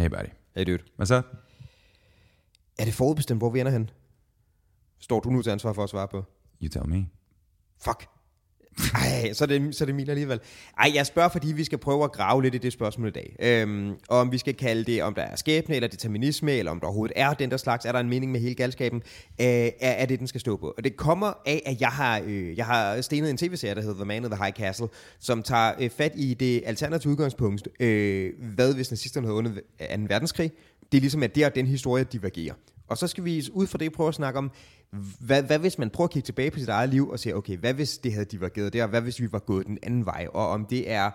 Hey buddy. Hey dude. Hvad så? Er det forudbestemt, hvor vi ender hen? Står du nu til ansvar for at svare på? You tell me. Fuck. Ej, så er, det, så er det min alligevel. Ej, jeg spørger, fordi vi skal prøve at grave lidt i det spørgsmål i dag. Øhm, om vi skal kalde det, om der er skæbne eller determinisme, eller om der overhovedet er den der slags. Er der en mening med hele galskaben? Øh, er, er det, den skal stå på? Og det kommer af, at jeg har, øh, jeg har stenet en tv-serie, der hedder The Man of the High Castle, som tager øh, fat i det alternative udgangspunkt. Øh, hvad hvis nazisterne havde vundet 2. verdenskrig? Det er ligesom, at det er den historie divergerer. Og så skal vi ud fra det prøve at snakke om, hvad, hvad hvis man prøver at kigge tilbage på sit eget liv og sige, okay, hvad hvis det havde divergeret der, hvad hvis vi var gået den anden vej, og om det er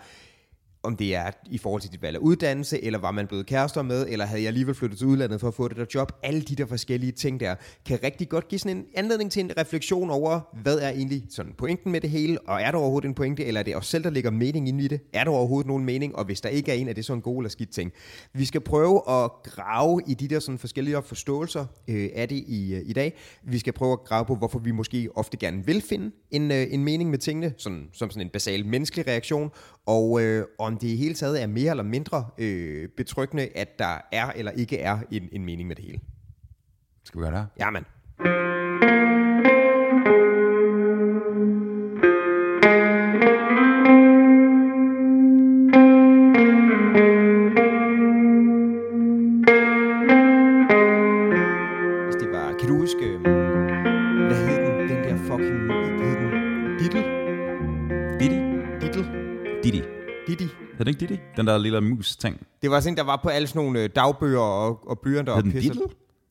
om det er i forhold til dit valg af uddannelse, eller var man blevet kærester med, eller havde jeg alligevel flyttet til udlandet for at få det der job. Alle de der forskellige ting der, kan rigtig godt give sådan en anledning til en refleksion over, hvad er egentlig sådan pointen med det hele, og er der overhovedet en pointe, eller er det os selv, der lægger mening ind i det? Er der overhovedet nogen mening, og hvis der ikke er en, er det så en god eller skidt ting? Vi skal prøve at grave i de der sådan forskellige forståelser øh, af det i, øh, i dag. Vi skal prøve at grave på, hvorfor vi måske ofte gerne vil finde en, øh, en mening med tingene, sådan, som sådan en basal menneskelig reaktion, og øh, om det i hele taget er mere eller mindre øh, betryggende, at der er eller ikke er en, en mening med det hele. Skal vi gøre det her? Jamen. Den der lille mus-ting. Det var sådan, en, der var på alle sådan nogle øh, dagbøger og, og blyanter og pisse.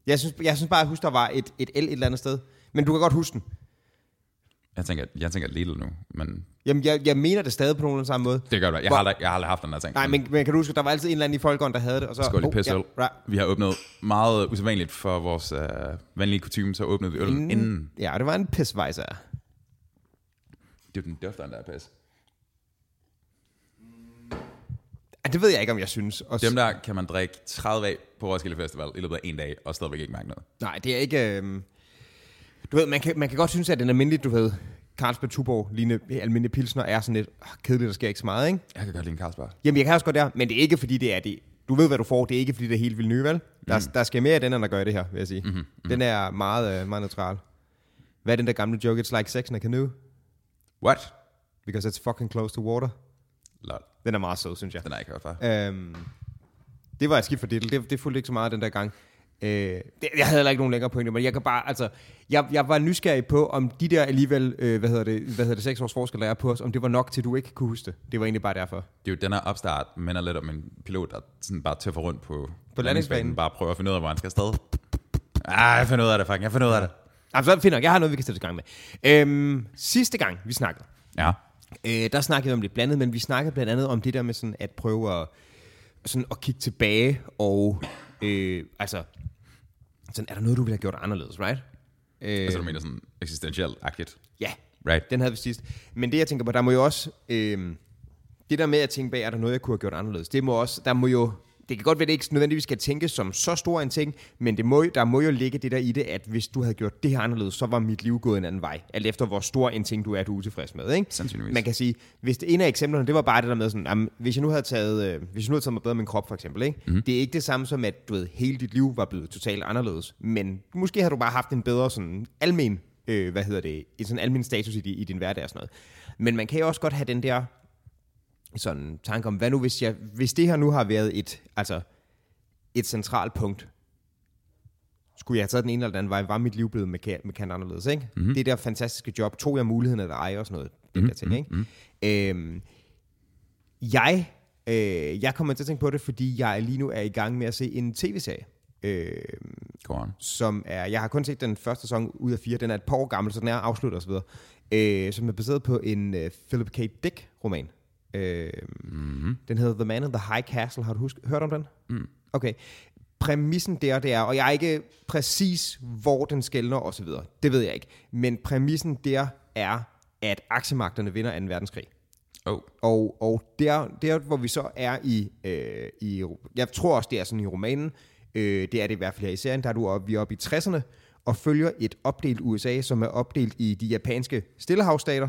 Jeg synes, jeg synes bare, at jeg husker, der var et, et L et eller andet sted. Men du kan godt huske den. Jeg tænker, jeg tænker Lidl nu, men Jamen, jeg, jeg mener det stadig på nogen samme måde. det gør det. Jeg Hvor- har, aldrig, jeg har aldrig haft den der ting. Nej, men, men kan du huske, der var altid en eller anden i folkeånd, der havde det, og så... Skål i oh, pisseøl. ja, right. Vi har åbnet meget usædvanligt for vores øh, vanlige kutume, så åbnede vi øl inden. Ja, det var en pisvejser. Det er den dufter, der er pis. Ja, det ved jeg ikke, om jeg synes. Og Dem der kan man drikke 30 af på Roskilde Festival i løbet af en dag, og stadigvæk ikke mærke noget. Nej, det er ikke... Øh... Du ved, man kan, man kan godt synes, at den almindelige, du ved, Carlsberg Tuborg, lignende almindelige pilsner, er sådan lidt øh, kedeligt, der sker ikke så meget, ikke? Jeg kan godt lide en Carlsberg. Jamen, jeg kan også godt der, men det er ikke, fordi det er det. Du ved, hvad du får. Det er ikke, fordi det er helt vildt nye, vel? Der, Mhm. der skal mere af den, end der gør det her, vil jeg sige. Mm-hmm. Den er meget, øh, meget neutral. Hvad er den der gamle joke? It's like sex in a canoe, What? because it's fucking close to water. Lol. Den er meget sød, synes jeg. Den har jeg ikke hørt før. Øhm, det var et skidt for Diddle. Det, det fulgte ikke så meget den der gang. Øh, det, jeg havde heller ikke nogen længere pointe, men jeg kan bare, altså, jeg, jeg var nysgerrig på, om de der alligevel, øh, hvad hedder det, hvad hedder det, seks års forskel, der er på os, om det var nok til, du ikke kunne huske det. Det var egentlig bare derfor. Det er jo den her opstart, minder lidt om en pilot, der sådan bare tøffer rundt på, på landingsbanen. Bare prøver at finde ud af, hvor han skal afsted. Ah, jeg finder ud af det, fucking. Jeg finder ud af det. Altså, så finder jeg, jeg har noget, vi kan sætte i gang med. Øhm, sidste gang, vi snakkede, Ja. Øh, der snakkede vi om lidt blandet, men vi snakkede blandt andet om det der med sådan at prøve at, sådan at kigge tilbage, og øh, altså, sådan, er der noget, du ville have gjort anderledes, right? Øh, Altså, du mener sådan eksistentielt-agtigt. ja, Right. Den havde vi sidst. Men det, jeg tænker på, der må jo også... Øh, det der med at tænke bag, er der noget, jeg kunne have gjort anderledes? Det må også... Der må jo... Det kan godt være, at det ikke nødvendigvis skal tænkes som så stor en ting, men det må, der må jo ligge det der i det, at hvis du havde gjort det her anderledes, så var mit liv gået en anden vej. Alt efter, hvor stor en ting du er, du er utilfreds med. Ikke? Sandsynligvis. Man kan sige, hvis det ene af eksemplerne, det var bare det der med sådan, jamen, hvis jeg nu havde taget, øh, hvis jeg nu havde taget mig bedre med min krop, for eksempel, ikke? Mm. det er ikke det samme som, at du ved, hele dit liv var blevet totalt anderledes, men måske har du bare haft en bedre sådan almen, øh, hvad hedder det, en sådan almen status i, i din hverdag og sådan noget. Men man kan jo også godt have den der sådan tanke om, hvad nu hvis, jeg, hvis det her nu har været et, altså et centralt punkt, skulle jeg have taget den ene eller den anden vej, var mit liv blevet markant, markant anderledes, ikke? Mm-hmm. Det der fantastiske job, tog jeg muligheden eller ej og sådan noget, den mm-hmm. der ting, ikke? Mm-hmm. Øhm, jeg, øh, jeg kommer til at tænke på det, fordi jeg lige nu er i gang med at se en tv-serie, øh, som er, jeg har kun set den første sæson ud af fire, den er et par år gammel, så den er afsluttet osv., øh, som er baseret på en øh, Philip K. Dick roman. Øh, mm-hmm. Den hedder The Man in the High Castle, har du husk, hørt om den? Mm. Okay. Præmissen der, det er, og jeg er ikke præcis, hvor den skældner osv., det ved jeg ikke, men præmissen der er, at aktiemagterne vinder 2. verdenskrig. Oh. Og, og der, der, hvor vi så er i, øh, i, jeg tror også, det er sådan i romanen, øh, det er det i hvert fald her i serien, der er du oppe, vi er oppe i 60'erne, og følger et opdelt USA, som er opdelt i de japanske stillehavsstater,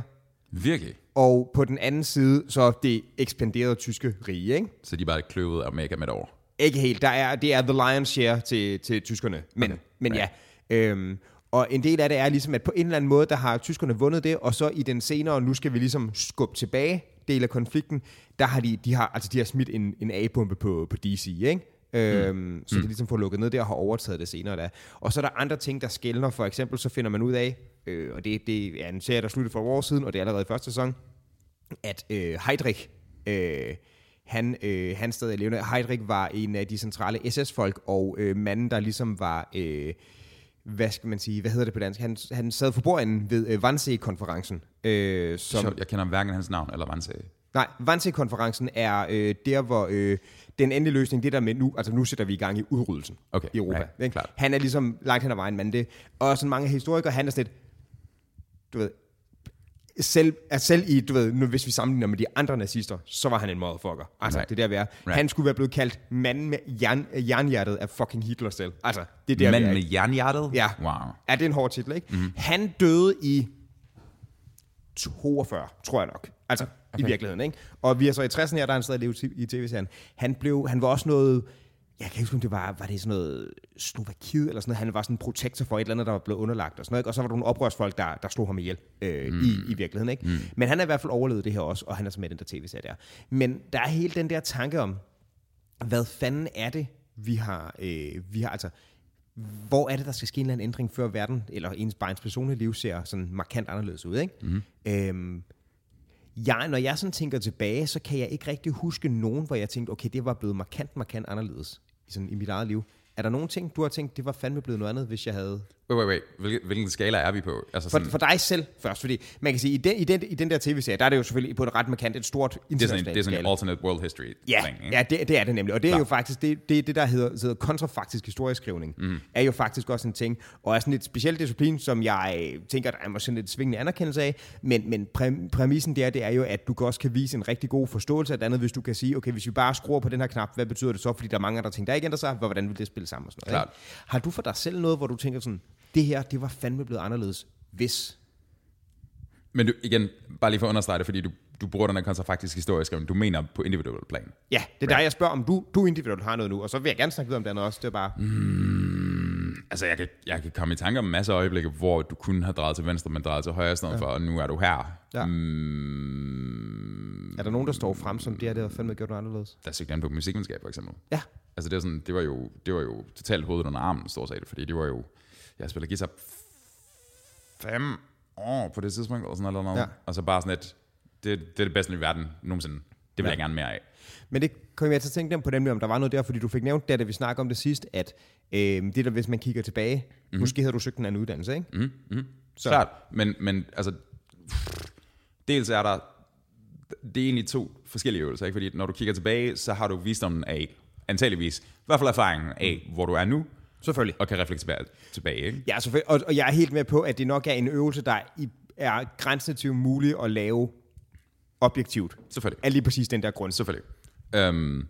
Virkelig? og på den anden side, så det ekspanderede tyske rige, ikke? Så de er bare kløvet af mega med over. Ikke helt. Der er, det er the lion's share til, til tyskerne. Men, okay. men ja. Øhm, og en del af det er ligesom, at på en eller anden måde, der har tyskerne vundet det, og så i den senere, nu skal vi ligesom skubbe tilbage, del af konflikten, der har de, de har, altså de har smidt en, en A-bombe på, på DC, ikke? Øhm, mm. Så de ligesom får lukket ned der og har overtaget det senere der. Og så er der andre ting, der skældner. For eksempel så finder man ud af, øh, og det, det er en serie, der sluttede for et år siden, og det er allerede i første sæson, at øh, Heydrich, øh, han, øh, han stadig levende. Heydrich var en af de centrale SS-folk, og øh, manden, der ligesom var... Øh, hvad skal man sige, hvad hedder det på dansk? Han, han sad for bordenden ved øh, Wannsee-konferencen. Øh, som, jeg kender hverken hans navn eller Wannsee. Nej, Wannsee-konferencen er øh, der, hvor øh, den endelige løsning, det der med nu, altså nu sætter vi i gang i udryddelsen okay, i Europa. Ja, klart. Han er ligesom langt hen ad vejen, men det, og sådan mange historikere, han er sådan lidt, du ved, selv, at selv i, du ved, nu, hvis vi sammenligner med de andre nazister, så var han en motherfucker. Altså, right. det er der, vi er. Right. Han skulle være blevet kaldt manden med jern, jernhjertet af fucking Hitler selv. Altså, det er der, Manden med jernhjertet? Ja. Wow. Er det en hård titel, ikke? Mm-hmm. Han døde i 42, tror jeg nok. Altså, okay. i virkeligheden, ikke? Og vi er så i 60'erne her, der er han stadig levet i tv-serien. Han, blev, han var også noget jeg kan ikke huske, om det var, var det sådan noget Slovakiet eller sådan noget. Han var sådan en protektor for et eller andet, der var blevet underlagt og sådan noget. Ikke? Og så var der nogle oprørsfolk, der, der slog ham ihjel øh, mm. i, i virkeligheden. Ikke? Mm. Men han har i hvert fald overlevet det her også, og han er så med den der tv-serie der. Men der er hele den der tanke om, hvad fanden er det, vi har, øh, vi har altså, hvor er det, der skal ske en eller anden ændring, før verden, eller ens bare ens personlige liv ser sådan markant anderledes ud, ikke? Mm. Øhm, jeg, når jeg sådan tænker tilbage, så kan jeg ikke rigtig huske nogen, hvor jeg tænkte, okay, det var blevet markant, markant anderledes i, sådan, i mit eget liv. Er der nogen ting, du har tænkt, det var fandme blevet noget andet, hvis jeg havde... Wait, wait, wait. Hvilken, hvilken skala er vi på? Altså sådan... for, for dig selv først, fordi man kan sige, i den, i den, i den der tv-serie, der er det jo selvfølgelig på et ret markant, et stort internationalt Det er sådan en alternate world history Ja, thing, ja det, det er det nemlig. Og det er jo faktisk, det, det, det der hedder, hedder kontrafaktisk historieskrivning, mm. er jo faktisk også en ting, og er sådan et specielt disciplin, som jeg tænker, der er måske lidt svingende anerkendelse af, men, men præ, præmissen der, det er jo, at du også kan vise en rigtig god forståelse af det andet, hvis du kan sige, okay, hvis vi bare skruer på den her knap, hvad betyder det så, fordi der er mange andre ting, der ikke ændrer sig, hvordan vil det spille sammen og sådan noget. Klart. Har du for dig selv noget, hvor du tænker sådan, det her, det var fandme blevet anderledes, hvis... Men du, igen, bare lige for at understrege det, fordi du, du bruger den her kontrafaktisk historieskrivning, du mener på individuel plan. Ja, det er der, jeg spørger, om du, du individuelt har noget nu, og så vil jeg gerne snakke videre om det andet også, det er bare... Mm, altså, jeg kan, jeg kan komme i tanke om masser af øjeblikke, hvor du kunne have drejet til venstre, men drejet til højre i stedet ja. for, og nu er du her. Ja. Mm, er der nogen, der står frem som det her, det har fandme gjort noget anderledes? Der er på musikvidenskab, for eksempel. Ja. Altså, det, er sådan, det, var jo, det var jo totalt hovedet under armen, stort set, fordi det var jo jeg spiller guitar fem år på det tidspunkt, eller sådan noget. Ja. Og så bare sådan et, det, det er det bedste i verden nogensinde. Det vil ja. jeg gerne mere af. Men det kom jeg til at tænke dem på dem, om der var noget der, fordi du fik nævnt det, da vi snakkede om det sidst, at øh, det der, hvis man kigger tilbage, mm-hmm. måske havde du søgt en anden uddannelse, ikke? Mm-hmm. Så. Klart, men, men altså, dels er der, det er egentlig to forskellige øvelser, ikke? fordi når du kigger tilbage, så har du visdommen af, antageligvis, i hvert fald erfaringen af, hvor du er nu, Selvfølgelig. Og kan reflektere tilbage, ikke? Ja, selvfølgelig. Og, og jeg er helt med på, at det nok er en øvelse, der er grænsetivt mulig at lave objektivt. Selvfølgelig. Er lige præcis den der grund. Selvfølgelig. Øhm,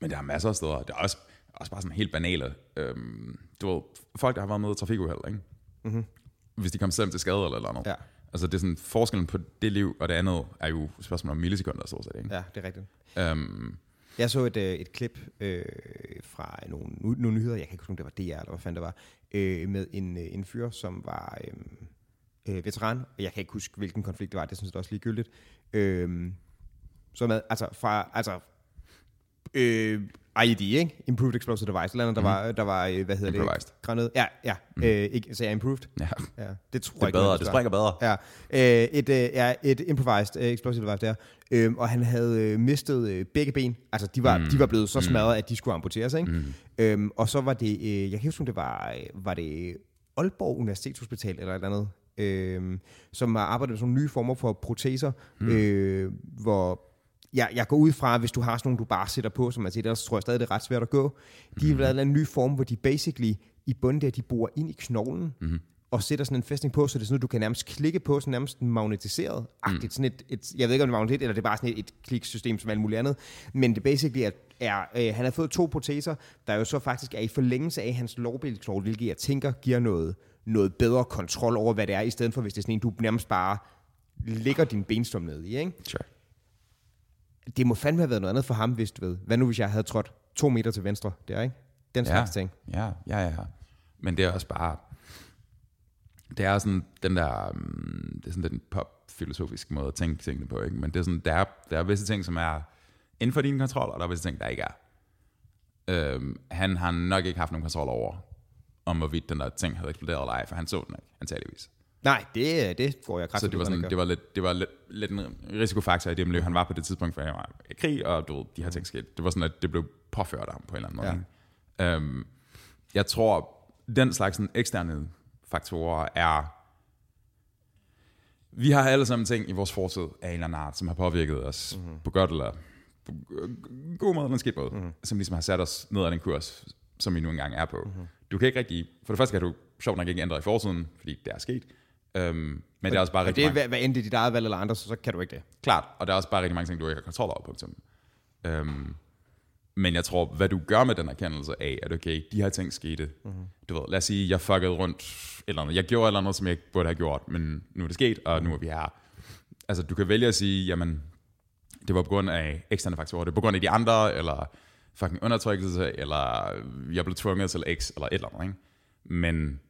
men der er masser af steder. Der er også, også bare sådan helt banale. Øhm, du ved, folk, der har været med i trafikuheld, ikke? Mm-hmm. Hvis de kommer selv til skade eller noget. Ja. Altså det er sådan, forskellen på det liv og det andet er jo spørgsmål om millisekunder, så set, ikke? Ja, det er rigtigt. Øhm, jeg så et, øh, et klip øh, fra nogle, nogle nyheder, jeg kan ikke huske, om det var DR, eller hvad fanden det var, øh, med en, øh, en fyr, som var øh, øh, veteran, jeg kan ikke huske, hvilken konflikt det var, det synes jeg også ligegyldigt, øh, som er, altså fra, altså, øh, IED, ikke? Improved Explosive Device, eller andet, der, mm. var, der var, øh, hvad hedder Improvised. det? Granat. Ja, ja. Mm. Øh, ikke, så jeg improved? Ja. ja. Det tror det er jeg bedre, ikke, det springer bedre. Ja. Øh, et, øh, ja, et improvised uh, explosive device der. Øh, og han havde øh, mistet øh, begge ben. Altså, de var, mm. de var blevet så mm. smadret, at de skulle amputeres, ikke? Mm. Øhm, og så var det, øh, jeg kan huske, det var, øh, var det Aalborg Universitetshospital, eller et eller andet, øh, som har arbejdet med sådan nogle nye former for proteser, mm. øh, hvor jeg, jeg går ud fra, hvis du har sådan nogle, du bare sætter på, som man siger, så tror jeg stadig, det er ret svært at gå. De har mm. lavet en ny form, hvor de basically i bunden der, de borer ind i knoglen, mm. og sætter sådan en fæstning på, så det er sådan, at du kan nærmest klikke på, sådan nærmest magnetiseret. Mm. Sådan et, et, jeg ved ikke, om det er magnetiseret, eller det er bare sådan et, et kliksystem som alt muligt andet. Men det basically er, er øh, han har fået to proteser, der jo så faktisk er i forlængelse af hans lårbælsknogle, hvilket jeg tænker giver noget, noget bedre kontrol over, hvad det er, i stedet for hvis det er sådan en, du nærmest bare lægger din benstum ned i. Ikke? Sure det må fandme have været noget andet for ham, hvis du ved. Hvad nu, hvis jeg havde trådt to meter til venstre der, ikke? Den slags ja. ting. Ja, ja, ja. Men det er også bare... Det er sådan den der... Um, det er sådan den pop-filosofiske måde at tænke tingene på, ikke? Men det er sådan, der er, der er visse ting, som er inden for din kontrol, og der er visse ting, der ikke er. Øhm, han har nok ikke haft nogen kontrol over, om hvorvidt den der ting havde eksploderet eller ej, for han så den ikke, antageligvis. Nej, det, det går jeg kraftigt Så det var, sådan, det var, lidt, det var lidt, lidt en risikofaktor i det miljø, han var på det tidspunkt, for han var i krig, og du ved, de her ting skete. Det var sådan, at det blev påført ham på en eller anden måde. Ja. Øhm, jeg tror, den slags sådan, eksterne faktorer er... Vi har alle sammen ting i vores fortid af en eller anden art, som har påvirket os mm-hmm. på godt eller på god måde, eller skidt måde, mm-hmm. som ligesom har sat os ned ad den kurs, som vi nu engang er på. Mm-hmm. Du kan ikke rigtig... For det første kan du sjovt nok ikke ændre i fortiden, fordi det er sket. Øhm, men og, det er også bare rigtig det mange... hvad end det er dit eget valg eller andre, så, så kan du ikke det. Klart, og der er også bare rigtig mange ting, du ikke har kontrol over, punktum. Øhm, men jeg tror, hvad du gør med den erkendelse af, at okay, de her ting skete. Mm-hmm. Du ved, lad os sige, jeg fuckede rundt, eller andet. jeg gjorde eller andet, som jeg ikke burde have gjort, men nu er det sket, og nu er vi her. Altså, du kan vælge at sige, jamen, det var på grund af eksterne faktorer, det er på grund af de andre, eller fucking undertrykkelse, eller jeg blev tvunget til X, eller et eller andet, ikke? Men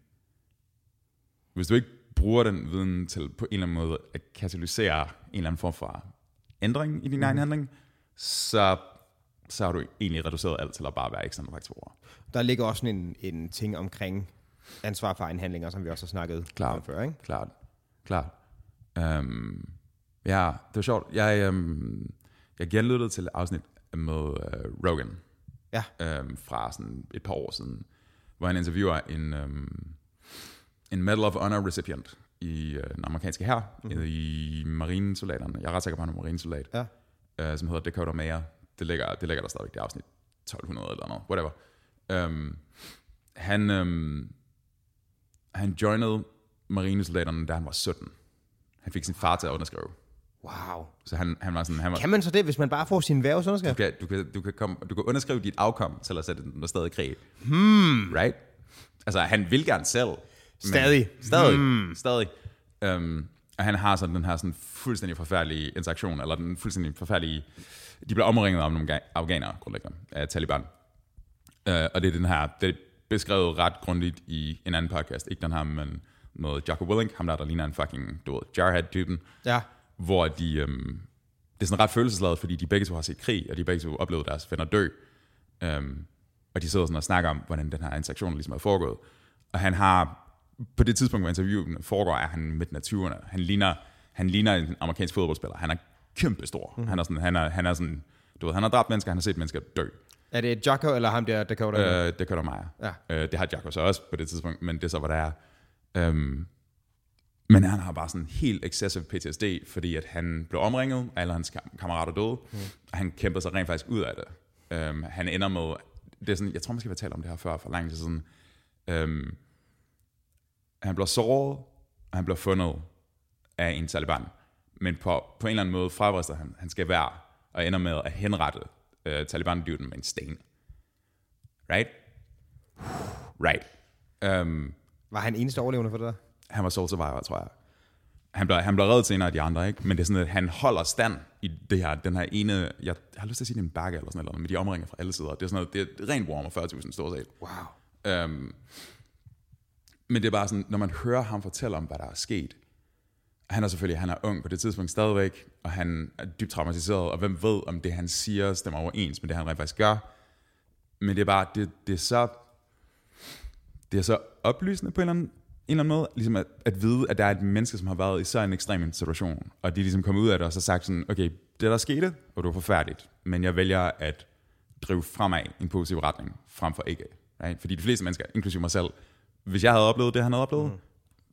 hvis du ikke bruger den viden til på en eller anden måde at katalysere en eller anden form for ændring i din mm. egen handling, så, så har du egentlig reduceret alt til at bare være eksterne faktorer. Der ligger også en, en ting omkring ansvar for egen handlinger, som vi også har snakket klart, om før, ikke? Klart, klart. Um, ja, det var sjovt. Jeg, um, jeg genlyttede til et afsnit med uh, Rogan ja. um, fra sådan et par år siden, hvor han interviewer en, um, en Medal of Honor recipient i uh, den amerikanske hær, mm-hmm. i marinesoldaterne. Jeg er ret sikker på, at han er marinesoldat, ja. uh, som hedder Dakota Mayer. Det ligger, det ligger der stadigvæk, det afsnit 1200 eller noget, whatever. Um, han, um, han joinede marinesoldaterne, da han var 17. Han fik sin far til at underskrive. Wow. Så han, han var sådan... Han var, kan man så det, hvis man bare får sin værvsunderskrift? Du kan, du, kan, du, kan komme, du kan underskrive dit afkom at sætte den stadig krig. Hmm. Right? Altså, han vil gerne selv. Stadig. Stadig. Hmm. Stadig. Um, og han har sådan den her sådan fuldstændig forfærdelige interaktion, eller den fuldstændig forfærdelige... De bliver omringet af nogle afghanere, grundlæggende, af Taliban. Uh, og det er den her... Det er beskrevet ret grundigt i en anden podcast. Ikke den her, men med Jocko Willink, ham der, der ligner en fucking, du ved, jarhead-typen. Ja hvor de, øhm, det er sådan ret følelsesladet, fordi de begge to har set krig, og de begge to oplevet deres venner dø. Øhm, og de sidder sådan og snakker om, hvordan den her interaktion ligesom er foregået. Og han har, på det tidspunkt, hvor interviewet foregår, er han midten af 20'erne. Han ligner, han ligner en amerikansk fodboldspiller. Han er kæmpe stor. Mm. Han er sådan, han er, han er sådan, du ved, han har dræbt mennesker, han har set mennesker dø. Er det Jocko, eller ham der, Dakota? Øh, Dakota Meyer. Ja. Øh, det har Jocko så også på det tidspunkt, men det er så, hvad der er. Øhm, men han har bare sådan helt excessive PTSD, fordi at han blev omringet, alle hans kammerater døde, mm. og han kæmpede sig rent faktisk ud af det. Um, han ender med, det er sådan, jeg tror måske, vi har talt om det her før, for lang tid siden. Um, han bliver såret, og han bliver fundet af en taliban. Men på, på en eller anden måde frabrister han, han skal være, og ender med at henrette uh, taliban-dyden med en sten. Right? Right. Um, Var han eneste overlevende for det der? han var sole survivor, tror jeg. Han blev, han blev reddet senere af de andre, ikke? men det er sådan, at han holder stand i det her, den her ene, jeg har lyst til at sige, det er en bakke eller sådan noget, med de omringer fra alle sider. Det er sådan noget, det er rent warmer 40.000 stort set. Wow. Um, men det er bare sådan, når man hører ham fortælle om, hvad der er sket, han er selvfølgelig, han er ung på det tidspunkt stadigvæk, og han er dybt traumatiseret, og hvem ved, om det han siger stemmer overens med det, han rent faktisk gør. Men det er bare, det, det er så, det er så oplysende på en eller anden en eller anden måde, ligesom at, at vide, at der er et menneske, som har været i så en ekstrem situation, og de ligesom kommet ud af det, og så sagt sådan, okay, det der skete, og det var forfærdeligt, men jeg vælger at drive fremad i en positiv retning, frem for ikke. Right? Fordi de fleste mennesker, inklusive mig selv, hvis jeg havde oplevet det, han havde oplevet, mm.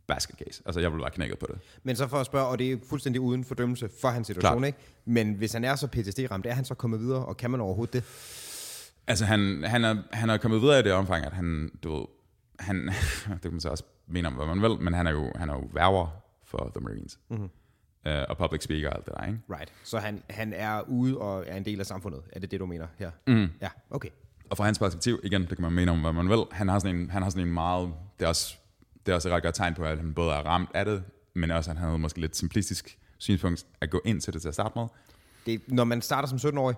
basket case. Altså, jeg ville være knækket på det. Men så for at spørge, og det er fuldstændig uden fordømmelse for hans situation, Klart. ikke? Men hvis han er så PTSD-ramt, er han så kommet videre, og kan man overhovedet det? Altså, han, han, er, han er kommet videre i det omfang, at han, du ved, han, det kan man så også mene om, hvad man vil, men han er jo, han er jo værver for The Marines. Mm-hmm. Uh, og public speaker og alt det der, ikke? Right. Så han, han er ude og er en del af samfundet. Er det det, du mener her? Mm. Ja, okay. Og fra hans perspektiv, igen, det kan man mene om, hvad man vil, han har sådan en, han har sådan en meget, det er også, det er også et ret godt tegn på, at han både er ramt af det, men også at han havde måske lidt simplistisk synspunkt at gå ind til det til at starte med. Det, når man starter som 17-årig,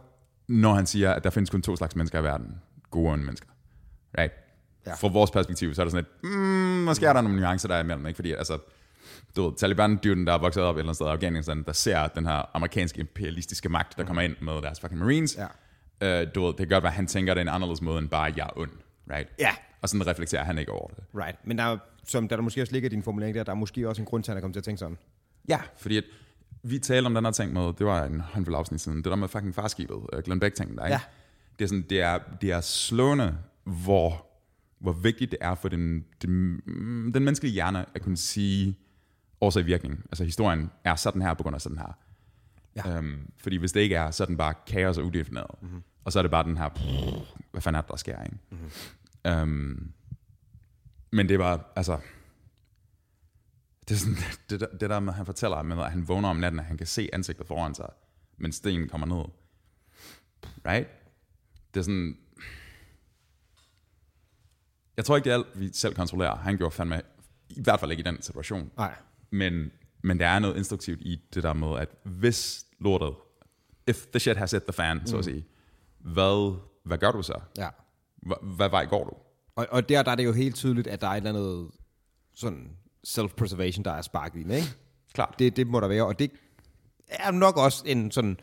når han siger, at der findes kun to slags mennesker i verden. Gode og onde mennesker. Right? Ja. Fra vores perspektiv, så er der sådan et, mm, måske er der nogle nuancer der imellem, ikke? Fordi altså, du ved, Taliban-dyren, der er vokset op et eller andet sted i Afghanistan, der ser den her amerikanske imperialistiske magt, der kommer ind med deres fucking marines. Ja. Uh, du ved, det kan godt være, at han tænker det en anderledes måde, end bare, jeg er ond. Right? Ja. Og sådan reflekterer han ikke over det. Right. Men der er, som der, der måske også ligger i din formulering der, der er måske også en grund til, at han er kommet til at tænke sådan. Ja, fordi at vi talte om den her ting med, det var en håndfuld afsnit siden, det der med fucking farskibet, uh, Glenn Beck-tingen der, ikke? Ja. Det er, sådan, det, er, det er slående, hvor, hvor vigtigt det er for den, den, den menneskelige hjerne at kunne sige årsag virkning. Altså historien er sådan her på grund af sådan her. Ja. Um, fordi hvis det ikke er, så er den bare kaos og udefineret. Mm-hmm. Og så er det bare den her, pff, hvad fanden er det, der sker, ikke? Mm-hmm. Um, men det var, altså, det, er sådan, det, det, det der med, han fortæller med, at han vågner om natten, at han kan se ansigtet foran sig, men stenen kommer ned. Right? Det er sådan... Jeg tror ikke, det er alt, vi selv kontrollerer. Han gjorde fandme, i hvert fald ikke i den situation. Nej. Men, men der er noget instruktivt i det der med, at hvis lortet, if the shit has hit the fan, mm. så at sige, hvad, hvad gør du så? Ja. Hvad, vej går du? Og, og der, der er det jo helt tydeligt, at der er et eller andet sådan self-preservation, der er sparket i den, ikke? Klart. Det, det må der være, og det er nok også en sådan...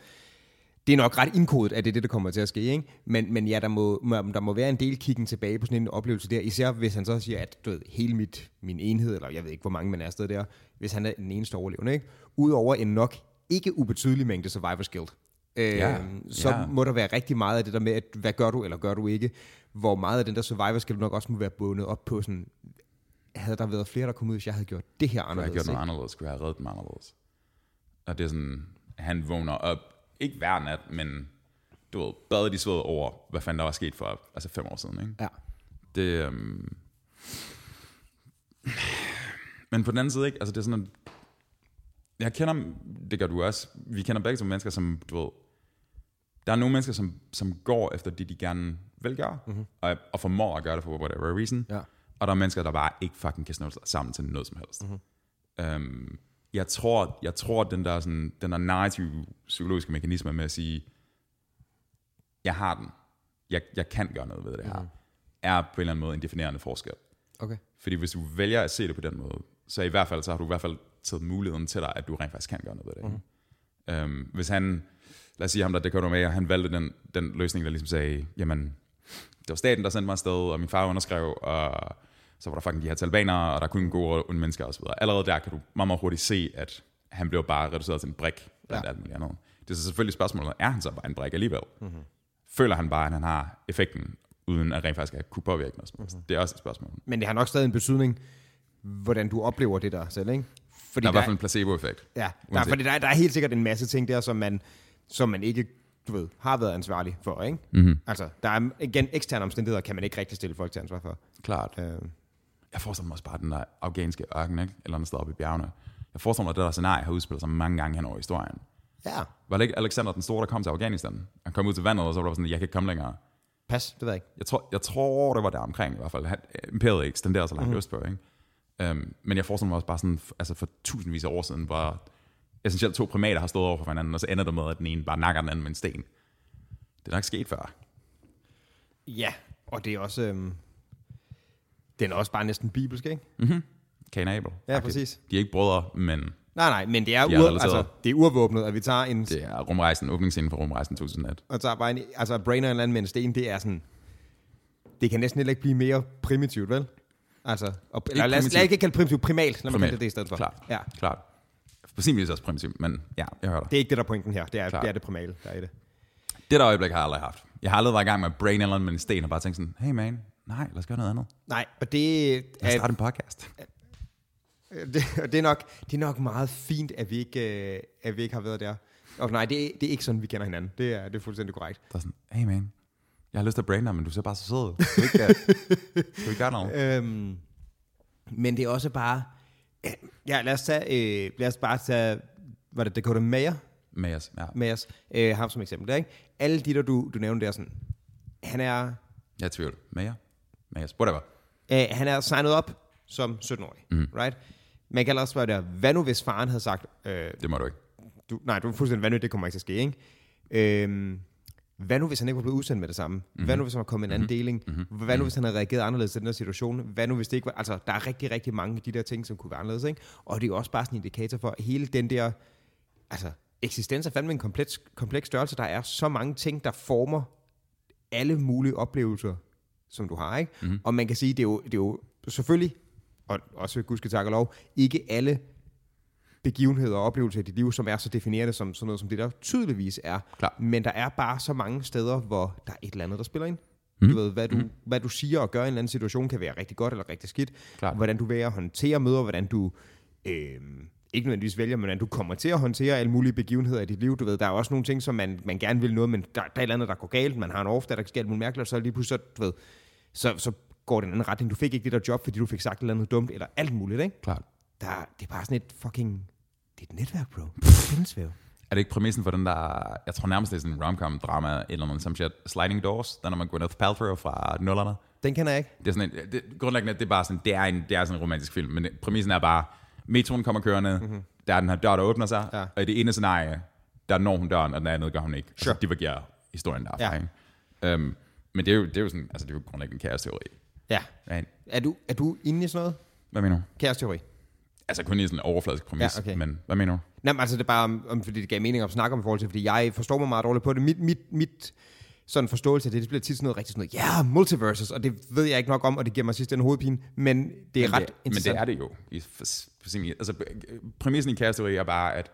Det er nok ret indkodet, at det er det, der kommer til at ske, ikke? Men, men ja, der må, der må være en del kiggen tilbage på sådan en oplevelse der, især hvis han så siger, at du ved, hele mit, min enhed, eller jeg ved ikke, hvor mange man er afsted der, hvis han er den eneste overlevende, ikke? Udover en nok ikke ubetydelig mængde survivor's guilt. Øh, ja, så ja. må der være rigtig meget af det der med, at hvad gør du, eller gør du ikke, hvor meget af den der survivor's guilt nok også må være bundet op på sådan, havde der været flere, der kom ud, hvis jeg havde gjort det her anderledes. Skulle jeg have gjort noget anderledes, skulle jeg have reddet dem anderledes. Og det er sådan, han vågner op, ikke hver nat, men du ved, badet i sved over, hvad fanden der var sket for altså fem år siden. Ikke? Ja. Det, øhm, men på den anden side, ikke? Altså det er sådan, en, jeg kender, det gør du også, vi kender begge som mennesker, som, du ved, der er nogle mennesker, som, som går efter det, de gerne vil gøre, mm-hmm. og, og formår at gøre det for whatever reason. Ja. Og der er mennesker, der bare ikke fucking kan snøve sammen til noget som helst. Mm-hmm. Um, jeg tror, jeg tror den der, sådan, den der narrative psykologiske mekanisme med at sige, jeg har den, jeg, jeg kan gøre noget ved det her, mm. er på en eller anden måde en definerende forskel. Okay. Fordi hvis du vælger at se det på den måde, så i hvert fald, så har du i hvert fald taget muligheden til dig, at du rent faktisk kan gøre noget ved det. Mm. Um, hvis han, lad os sige ham der, det kan med, og han valgte den, den løsning, der ligesom sagde, jamen, det var staten, der sendte mig afsted, og min far underskrev, og så var der fucking de her talibanere, og der kunne gå og onde mennesker osv. Allerede der kan du meget, meget hurtigt se, at han blev bare reduceret til en brik, blandt ja. alt muligt andet. Det er så selvfølgelig spørgsmålet, er han så bare en brik alligevel? Mm-hmm. Føler han bare, at han har effekten, uden at rent faktisk at kunne påvirke noget mm-hmm. Det er også et spørgsmål. Men det har nok stadig en betydning, hvordan du oplever det der selv, ikke? Fordi der er i hvert fald en placebo-effekt. Ja, der, fordi der, der er helt sikkert en masse ting der, som man, som man ikke du ved, har været ansvarlig for, ikke? Mm-hmm. Altså, der er igen eksterne omstændigheder, kan man ikke rigtig stille folk til ansvar for. Klart. Øh. Jeg forestiller mig også bare den der afghanske ørken, ikke? Eller andet sted oppe i bjergene. Jeg forestiller mig, at det der scenarie har udspillet sig mange gange hen over historien. Ja. Var det ikke Alexander den Store, der kom til Afghanistan? Han kom ud til vandet, og så var der sådan, jeg kan ikke komme længere. Pas, det ved jeg ikke. Jeg tror, jeg tror det var der omkring i hvert fald. Han, imperiet ekstenderede så langt mm. østpå, ikke? Um, men jeg forestiller mig også bare sådan, altså for tusindvis af år siden, hvor essentielt to primater har stået over for hinanden, og så ender det med, at den ene bare nakker den anden med en sten. Det er nok sket før. Ja, og det er også... Øhm, den er også bare næsten bibelsk, ikke? Mhm. Cain Abel. Ja, præcis. De er ikke brødre, men... Nej, nej, men det er, ur, altså, det er urvåbnet, at vi tager en... Det er rumrejsen, åbningsscenen for rumrejsen 2001. Og tager bare en, altså brainer en eller anden med en sten, det er sådan... Det kan næsten heller ikke blive mere primitivt, vel? Altså, og, eller, lad, os, lad ikke kalde primitivt, primalt, når man kalder det i stedet for. Klart, ja. klart. På sin vis også primitivt, men ja, jeg hører dig. Det er ikke det, der er pointen her. Det er, det, er det primale, der er i det. Det der øjeblik har jeg aldrig haft. Jeg har aldrig været i gang med brain eller med en sten og bare tænkt sådan, hey man, nej, lad os gøre noget andet. Nej, og det... Lad os starte en podcast. Det, det, er nok, det er nok meget fint, at vi ikke, øh, at vi ikke har været der. Og nej, det, det er ikke sådan, vi kender hinanden. Det er, det er fuldstændig korrekt. Der er sådan, hey man, jeg har lyst til at braine men du ser bare så sød. ud. Skal vi ikke, øh, skal vi gøre noget? Øhm, men det er også bare... Ja, lad os, tage, øh, lad os bare tage... Var det Dakota Mayer? Mayers, ja. Mayers. Øh, ham som eksempel der, ikke? Alle de, der du, du nævnte der, sådan... Han er... Jeg tvivl. Mayer? Mayers, whatever. Øh, han er signet op som 17-årig, Mm. right? Man kan også spørge der, hvad nu hvis faren havde sagt... Øh, Det må du ikke. du, nej, du er fuldstændig vanvittigt, det kommer ikke til at ske, ikke? Øhm, hvad nu hvis han ikke var blevet udsendt med det samme? Mm-hmm. Hvad nu hvis han var kommet en anden mm-hmm. deling? Mm-hmm. Hvad nu hvis han havde reageret anderledes i den her situation? Hvad nu hvis det ikke var... Altså, der er rigtig, rigtig mange af de der ting, som kunne være anderledes, ikke? Og det er jo også bare sådan en indikator for hele den der... Altså, eksistens er fandme en kompleks, kompleks størrelse. Der er så mange ting, der former alle mulige oplevelser, som du har, ikke? Mm-hmm. Og man kan sige, det er jo, det er jo selvfølgelig, og også gudske tak og lov, ikke alle begivenheder og oplevelser i dit liv, som er så definerende som sådan noget, som det der tydeligvis er. Klar. Men der er bare så mange steder, hvor der er et eller andet, der spiller ind. Mm. Du ved, hvad du, mm. hvad du siger og gør i en eller anden situation, kan være rigtig godt eller rigtig skidt. Klar. Hvordan du vælger at håndtere møder, hvordan du... Øh, ikke nødvendigvis vælger, men hvordan du kommer til at håndtere alle mulige begivenheder i dit liv. Du ved, der er også nogle ting, som man, man gerne vil noget, men der, der er et eller andet, der går galt. Man har en off, der, der sker alt muligt mærkeligt, og så lige pludselig, så, du ved, så, så går det en anden retning. Du fik ikke det der job, fordi du fik sagt et eller andet dumt, eller alt muligt, ikke? Klart. Der, det er bare sådan et fucking det er et netværk, bro. Det er Er det ikke præmissen for den der, jeg tror nærmest det er sådan en romcom drama eller noget som shit, Sliding Doors, den er med Gwyneth Paltrow fra nullerne. Den kender jeg ikke. Det er sådan en, det, grundlæggende, det er bare sådan, det er, en, det er sådan en romantisk film, men præmissen er bare, metroen kommer kørende, mm-hmm. der er den her dør, der åbner sig, ja. og i det ene scenarie, der når hun døren, og den andet gør hun ikke. Sure. Og så divergerer historien derfra. Ja. Ikke? Um, men det er, jo, det er jo sådan, altså det er jo grundlæggende en kaos-teori. Ja. ja. Er, du, er du inde i sådan noget? Hvad mener du? Kaos-teori. Altså kun i sådan en overfladisk præmis, ja, okay. men hvad mener du? Nej, men altså det er bare, om, om, fordi det gav mening at snakke om i forhold til, fordi jeg forstår mig meget dårligt på det. Mit, mit, mit sådan forståelse af det, det bliver tit sådan noget rigtig sådan noget, ja, yeah, multiverses, og det ved jeg ikke nok om, og det giver mig sidst en hovedpine, men det er men ret det, interessant. Men det er det jo. I, for, for sin, altså, præmissen i kæresteori er bare, at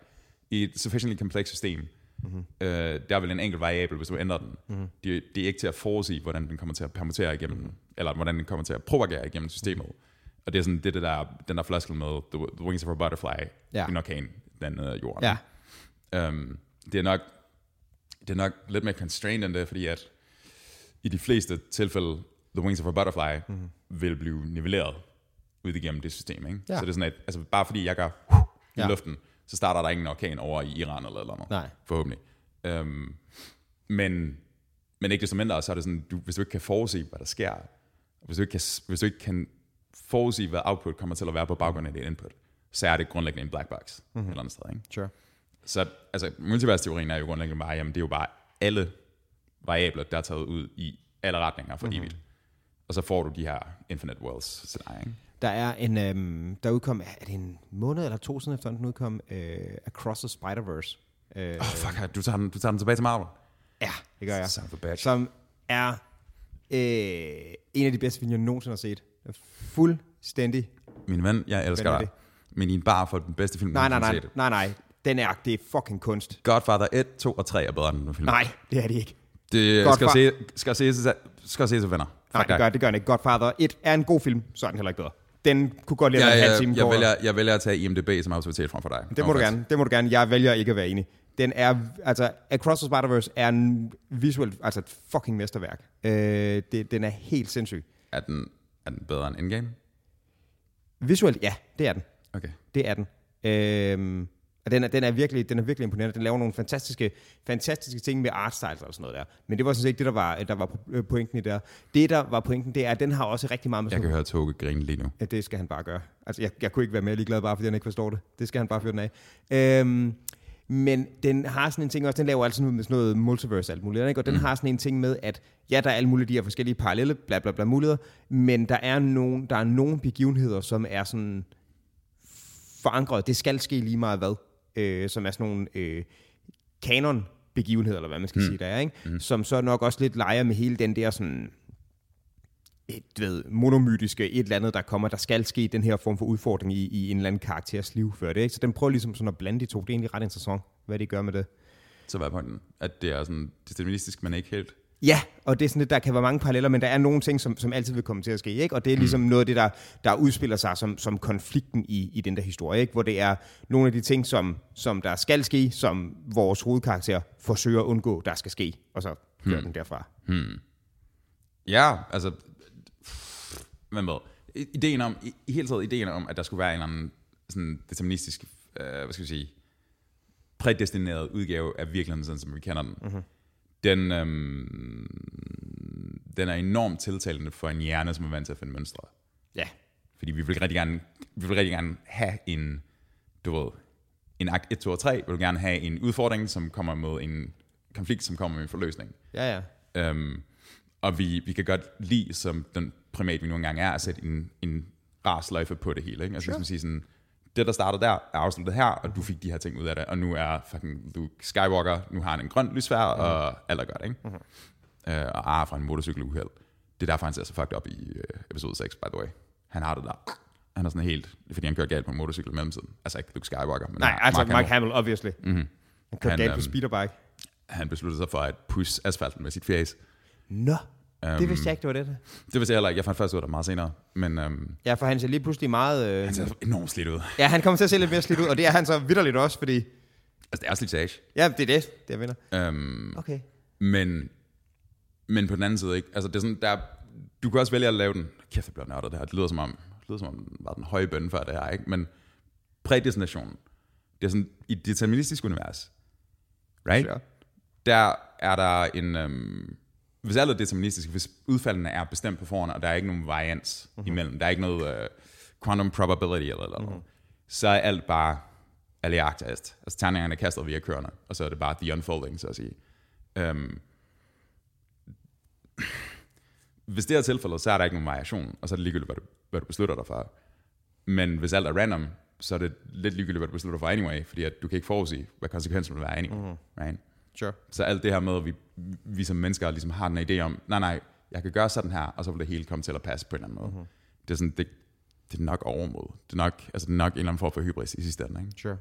i et sufficiently komplekst system, mm-hmm. øh, der er vel en enkelt variabel, hvis du ændrer den. Mm-hmm. Det, det er ikke til at forudsige, hvordan den kommer til at permutere igennem, mm-hmm. eller hvordan den kommer til at propagere igennem systemet. Mm-hmm. Og det er sådan det, det der, den der floskel med the, the Wings of a Butterfly ja. i orkan, den uh, jorden. Ja. Um, det er nok det er nok lidt mere constrained end det, fordi at i de fleste tilfælde, The Wings of a Butterfly mm-hmm. vil blive nivelleret ud igennem det system. Ikke? Ja. Så det er sådan, at altså, bare fordi jeg gør uh, i ja. luften, så starter der ingen orkan over i Iran eller noget. Nej. Forhåbentlig. Um, men, men ikke desto mindre, så er det sådan, du, hvis du ikke kan forudse, hvad der sker, hvis du ikke kan, hvis du ikke kan forudsige, hvad output kommer til at være på baggrund af det input, så er det grundlæggende en black box mm-hmm. et eller andet sted. Ikke? Sure. Så altså, multiverse-teorien er jo grundlæggende bare, jamen det er jo bare alle variabler, der er taget ud i alle retninger for mm-hmm. evigt. Og så får du de her infinite worlds scenarie, ikke? Der er en, øhm, der udkom, er det en måned eller to siden efter den udkom, øh, Across the Spider-Verse. Øh, oh, fuck, du tager, den, du tager den tilbage til Marvel? Ja, det gør jeg. Som er øh, en af de bedste film, jeg nogensinde har set. Fuldstændig. Min ven, jeg elsker dig. Men i en bar for den bedste film, nej, nej, nej, nej, nej. Den er, det er fucking kunst. Godfather 1, 2 og 3 er bedre end den film. Nej, det er det ikke. Det skal se, skal se, skal se, så venner. Nej, det gør, det gør den ikke. Godfather 1 er en god film, så er den heller ikke bedre. Den kunne godt lide ja, en halv time. Jeg, jeg, vælger, jeg vælger at tage IMDb som autoritet frem for dig. Det må du gerne. Det må du gerne. Jeg vælger ikke at være enig. Den er, altså, Across the Spider-Verse er en visuelt, altså et fucking mesterværk. Øh, det, den er helt sindssyg. Er den, er den bedre end Endgame? Visuelt, ja, det er den. Okay. Det er den. Øhm, og den er, den, er virkelig, den er virkelig imponerende. Den laver nogle fantastiske, fantastiske ting med art styles og sådan noget der. Men det var sådan set ikke det, der var, der var øh, pointen i det der. Det, der var pointen, det er, at den har også rigtig meget med... Jeg kan høre Toge grine lige nu. Ja, det skal han bare gøre. Altså, jeg, jeg kunne ikke være mere ligeglad, bare fordi han ikke forstår det. Det skal han bare fyre den af. Øhm, men den har sådan en ting også, den laver altså med sådan noget multiverse alt muligt, ikke? og den mm. har sådan en ting med, at ja, der er alle mulige de her forskellige parallelle, bla bla bla muligheder, men der er nogle, der er nogle begivenheder, som er sådan forankret, det skal ske lige meget hvad, øh, som er sådan nogle øh, kanon begivenheder, eller hvad man skal mm. sige, der er, ikke? Mm. som så nok også lidt leger med hele den der sådan, et, ved, monomytiske et eller andet, der kommer, der skal ske den her form for udfordring i, i en eller anden karakters liv før det. Ikke? Så den prøver ligesom sådan at blande de to. Det er egentlig ret interessant, hvad de gør med det. Så hvad er pointen? At det er sådan deterministisk, men ikke helt? Ja, og det er sådan lidt, der kan være mange paralleller, men der er nogle ting, som, som altid vil komme til at ske, ikke? Og det er ligesom mm. noget af det, der, der udspiller sig som, som konflikten i, i den der historie, ikke? Hvor det er nogle af de ting, som, som der skal ske, som vores hovedkarakter forsøger at undgå, der skal ske, og så kører hmm. den derfra. Hmm. Ja, altså, hvad med? Ideen om, i, i hele taget ideen om, at der skulle være en eller anden sådan deterministisk, øh, hvad skal vi sige, prædestineret udgave af virkeligheden, sådan som vi kender den. Mm-hmm den, øhm, den er enormt tiltalende for en hjerne, som er vant til at finde mønstre. Ja. Fordi vi vil rigtig gerne, vi vil rigtig gerne have en, du ved, en akt 1, 2 og 3, vi vil gerne have en udfordring, som kommer med en konflikt, som kommer med en forløsning. Ja, ja. Øhm, og vi, vi kan godt lide, som den primat, vi nu engang er, at sætte en, en rar sløjfe på det hele. Ikke? Altså, sure. man siger sådan, det, der starter der, er afsluttet her, og du fik de her ting ud af det, og nu er fucking Luke Skywalker, nu har han en grøn lysfær, mm. og alt er godt, ikke? Mm-hmm. Øh, og ar fra en motorcykeluheld. Det er derfor, han ser så fucked op i uh, episode 6, by the way. Han har det der. Han er sådan helt, fordi han kører galt på en motorcykel i mellemtiden. Altså ikke Luke Skywalker, men Nej, Mark altså Hamill. Mark Hamill, obviously. Mm-hmm. Han kører galt på øhm, speederbike. Han besluttede sig for at pusse asfalten med sit face. Nå, Um, det vidste jeg ikke, det var det. Det vidste jeg heller ikke. Jeg fandt først ud af det meget senere. Men um, Ja, for han ser lige pludselig meget... Øh... han ser enormt slidt ud. Ja, han kommer til at se lidt mere slidt ud, og det er han så vidderligt også, fordi... Altså, det er slitage. Ja, det er det, det jeg vinder. Um, Okay. Men, men på den anden side ikke. Altså det er sådan, der, du kan også vælge at lave den. Kæft, det bliver nørdet det her. Det lyder som om, det lyder som om, den var den høje bøn for det her, ikke? Men prædestinationen, det er sådan, i et deterministisk univers, right? Sure. Der er der en, øhm, hvis alt er deterministisk, hvis udfaldene er bestemt på forhånd, og der er ikke nogen varians Mhm. mm-hmm. imellem, der er ikke noget øh, quantum probability eller eller mm-hmm. så er alt bare aleaktast. Altså terningerne er kastet via kørende, og så er det bare the unfolding, så at sige. Øhm, hvis det er tilfældet, så er der ikke nogen variation, og så er det ligegyldigt, hvad du, hvad du beslutter dig for. Men hvis alt er random, så er det lidt ligegyldigt, hvad du beslutter for anyway, fordi at du kan ikke forudse, hvad konsekvensen vil være anyway. Mm. Right? Sure. Så alt det her med, at vi, vi som mennesker ligesom har den idé om, nej nej, jeg kan gøre sådan her, og så vil det hele komme til at passe på en eller anden måde. Mm-hmm. Det er sådan, det, det er nok overmod. Det er nok, altså det er nok en eller anden form for hybris i sidste ende. Ikke? Sure.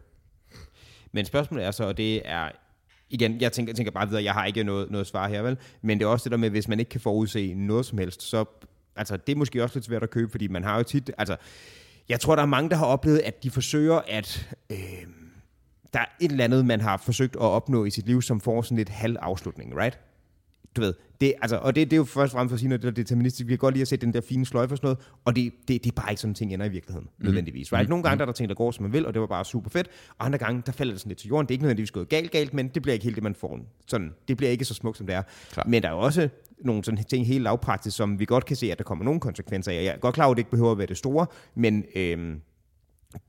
Men spørgsmålet er så, og det er, igen, jeg tænker, jeg tænker bare videre, jeg har ikke noget, noget svar her, vel? Men det er også det der med, hvis man ikke kan forudse noget som helst, så, altså, det er måske også lidt svært at købe, fordi man har jo tit, altså, jeg tror, der er mange, der har oplevet, at de forsøger at, øh, der er et eller andet, man har forsøgt at opnå i sit liv, som får sådan lidt halv afslutning, right? Du ved, det, altså, og det, det er jo først og fremmest for at sige noget, det er deterministisk. Vi kan godt lide at se den der fine sløjfe og sådan noget, og det, det, det er bare ikke sådan, ting ender i virkeligheden, mm. nødvendigvis. Right? Nogle gange der er der ting, der går, som man vil, og det var bare super fedt, og andre gange, der falder det sådan lidt til jorden. Det er ikke nødvendigvis gået galt, galt, men det bliver ikke helt det, man får. Sådan, det bliver ikke så smukt, som det er. Klar. Men der er også nogle sådan ting helt lavpraktisk, som vi godt kan se, at der kommer nogle konsekvenser af. Jeg er godt klar over, at det ikke behøver at være det store, men øhm,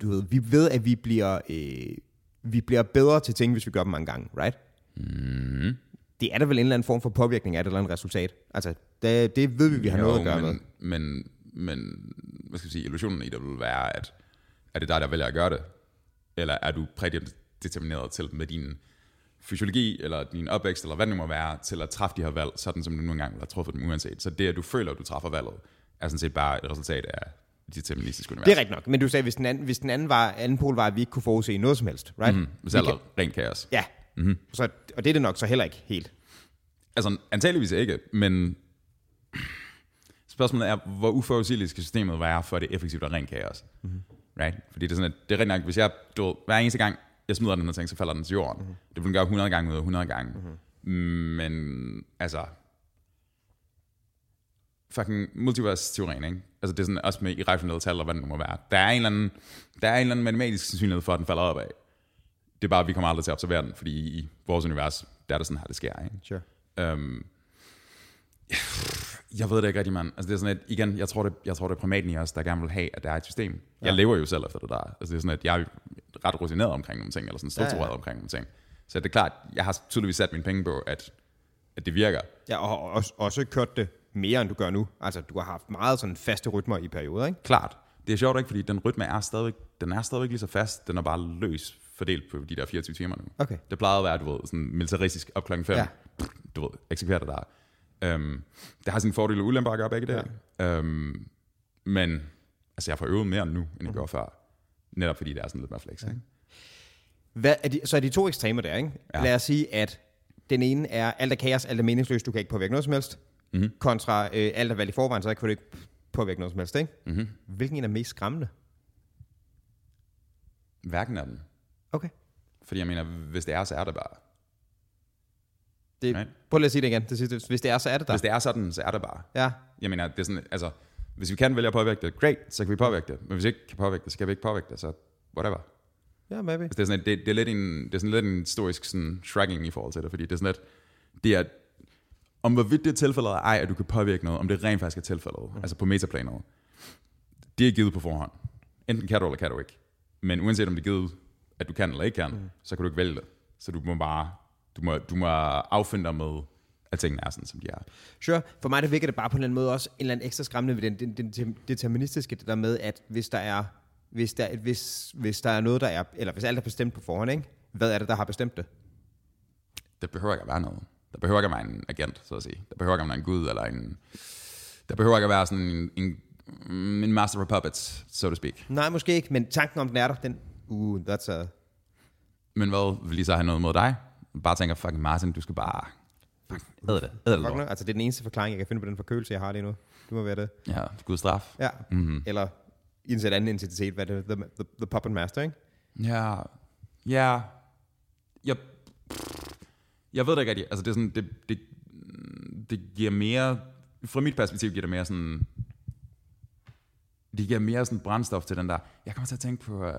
du ved, vi ved, at vi bliver, øh, vi bliver bedre til ting, hvis vi gør dem mange gange, right? Mm. det er der vel en eller anden form for påvirkning af et eller andet resultat. Altså, det, det ved vi, vi har noget at gøre med. men, men, men, hvad skal jeg sige, illusionen i det vil være, at er det dig, der vælger at gøre det? Eller er du prædetermineret til med din fysiologi, eller din opvækst, eller hvad det nu må være, til at træffe de her valg, sådan som du nu engang have truffet dem uanset. Så det, at du føler, at du træffer valget, er sådan set bare et resultat af det deterministiske univers. Det er rigtigt nok, men du sagde, hvis den anden, hvis den anden, var, anden pol var, at vi ikke kunne forudse noget som helst, right? Mm, Vi alt kan- rent kaos. Ja, mm-hmm. så, og det er det nok så heller ikke helt. Altså, antageligvis ikke, men spørgsmålet er, hvor uforudsigeligt skal systemet være, for at det effektivt og rent kaos. Mm-hmm. Right? Fordi det er sådan, at det er rigtig nok, hvis jeg, du ved, hver eneste gang, jeg smider den her ting, så falder den til jorden. Mm-hmm. Det vil den gøre 100 gange ud af 100 gange. Mm-hmm. Men, altså, fucking multiverse-teorien, ikke? Altså det er sådan også med irrationelle tal, og hvad det nu må være. Der er en eller anden, der er en eller anden matematisk sandsynlighed for, at den falder opad. Det er bare, at vi kommer aldrig til at observere den, fordi i vores univers, der er det sådan her, det sker, ikke? Sure. Øhm, jeg ved det ikke rigtig, mand. Altså, det er sådan, at igen, jeg tror, det, jeg tror, det er primaten i os, der gerne vil have, at der er et system. Ja. Jeg lever jo selv efter det der. Altså, det er sådan, at jeg er ret rutineret omkring nogle ting, eller sådan struktureret ja, ja. omkring nogle ting. Så det er klart, jeg har tydeligvis sat mine penge på, at, at det virker. Ja, og og også, også kørt det mere, end du gør nu. Altså, du har haft meget sådan faste rytmer i perioder, ikke? Klart. Det er sjovt ikke, fordi den rytme er stadigvæk, den er stadigvæk lige så fast. Den er bare løs fordelt på de der 24 timer nu. Okay. Det plejede at være, du ved, sådan militaristisk op klokken 5. Ja. Du ved, eksekverer det der. Øhm, det har sine fordele og ulemper at gøre begge det. Ja. Øhm, men altså, jeg får øvet mere nu, end jeg mm. gjorde før. Netop fordi det er sådan lidt mere flex. Ja. Ikke? Hvad er de, så er de to ekstremer der, ikke? Ja. Lad os sige, at den ene er, alt er kaos, alt er meningsløst, du kan ikke påvirke noget som helst, Mhm. kontra øh, alt er valgt i forvejen, så kan du ikke påvirke noget som helst, ikke? Mm-hmm. Hvilken en er mest skræmmende? Hverken af dem. Okay. Fordi jeg mener, hvis det er, så er det bare. Det, Right. Prøv lige at sige det igen. Det sidste. Hvis det er, så er det der. Hvis det er sådan, så er det bare. Ja. Jeg mener, det er sådan, altså, hvis vi kan vælge at påvirke det, great, så kan vi påvirke det. Men hvis vi ikke kan påvirke det, så kan vi ikke påvirke det, så whatever. Ja, maybe. Altså, det, er sådan, et- det, det, er lidt en, det er sådan lidt en historisk sådan, shrugging i forhold til det, fordi det er sådan lidt, det er, om hvorvidt det er tilfældet eller ej, at du kan påvirke noget, om det rent faktisk er tilfældet, mm. altså på metaplanet, det er givet på forhånd. Enten kan du, eller kan du ikke. Men uanset om det er givet, at du kan eller ikke kan, mm. så kan du ikke vælge det. Så du må bare Du må, du må affinde dig med, at tingene er sådan, som de er. Sure. For mig der virker det bare på en eller anden måde også en eller anden ekstra skræmmende ved den, den, den deterministiske, det der med, at hvis der er, hvis der, hvis, hvis der er noget, der er, eller hvis alt er bestemt på forhånd, ikke? hvad er det, der har bestemt det? Det behøver ikke at være noget. Der behøver ikke at være en agent, så at sige. Der behøver ikke at være en gud, eller en... Der behøver ikke at være sådan en, en, en master of puppets, so to speak. Nej, måske ikke, men tanken om den er der, den... Uh, that's a... Men hvad, vil I så have noget mod dig? Bare tænker, fucking Martin, du skal bare... Fuck, æd det. Æd det Fuck. Altså, det er den eneste forklaring, jeg kan finde på den forkølelse, jeg har lige nu. Det må være det. Ja, Gud straf. Ja. Mhm. Eller i en sådan anden intensitet, hvad det the, the, the puppet master, ikke? Ja, ja, jeg, jeg ved det ikke rigtig. Altså det er sådan, det, det, det giver mere, fra mit perspektiv giver det mere sådan, det giver mere sådan brændstof til den der, jeg kommer til at tænke på uh,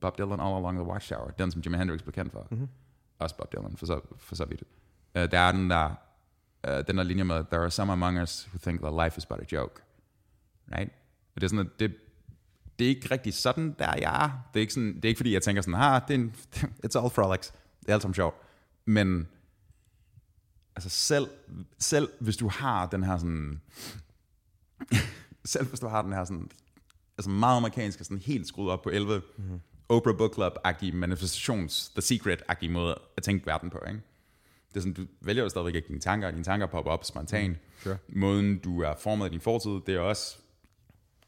Bob Dylan All Along the Watchtower, den som Jimi Hendrix blev kendt for. Mm-hmm. Også Bob Dylan, for så, for så vidt. Uh, der er den der, uh, den der linje med, there are some among us who think that life is but a joke. Right? Og det er sådan, at det, det er ikke rigtig sådan, der jeg er. Det er ikke, sådan, det er ikke fordi, jeg tænker sådan, ah, det er en, it's all frolics. Det er alt som sjovt. Men altså selv, selv hvis du har den her sådan, selv hvis du har den her sådan, altså meget amerikanske, sådan helt skruet op på 11, mm-hmm. Oprah Book Club-agtige manifestations, The Secret-agtige måde at tænke verden på, ikke? Det er sådan, du vælger jo stadigvæk ikke dine tanker, dine tanker popper op spontant. Mm, sure. Måden, du er formet i din fortid, det er også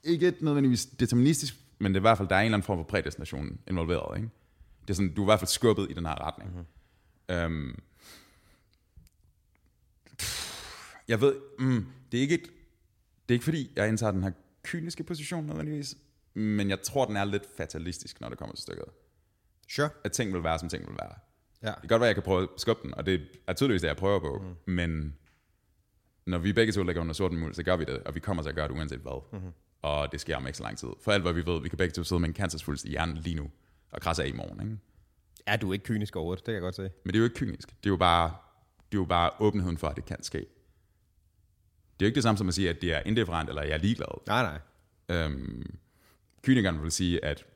ikke nødvendigvis deterministisk, men det er i hvert fald, der er en eller anden form for prædestination involveret. Ikke? Det er sådan, du er i hvert fald skubbet i den her retning. Mm-hmm. Um, jeg ved, mm, det er ikke et, det er ikke fordi, jeg indtager den her kyniske position nødvendigvis, men jeg tror, den er lidt fatalistisk, når det kommer til stykket. Sure. At ting vil være, som ting vil være. Ja. Det kan godt være, at jeg kan prøve at skubbe den, og det er tydeligvis det, jeg prøver på, mm. men når vi begge to ligger under sorten muld, så gør vi det, og vi kommer til at gøre det uanset hvad. Mm-hmm. Og det sker om ikke så lang tid. For alt hvad vi ved, vi kan begge to sidde med en cancersvulst i hjernen lige nu, og krasse af i morgen. Ikke? Er du ikke kynisk overhovedet? Det kan jeg godt se. Men det er jo ikke kynisk. Det er jo bare, det er jo bare åbenheden for, at det kan ske. Det er jo ikke det samme som at sige, at det er indifferent, eller jeg er ligeglad. Nej, nej. Øhm, kynikeren vil sige, at,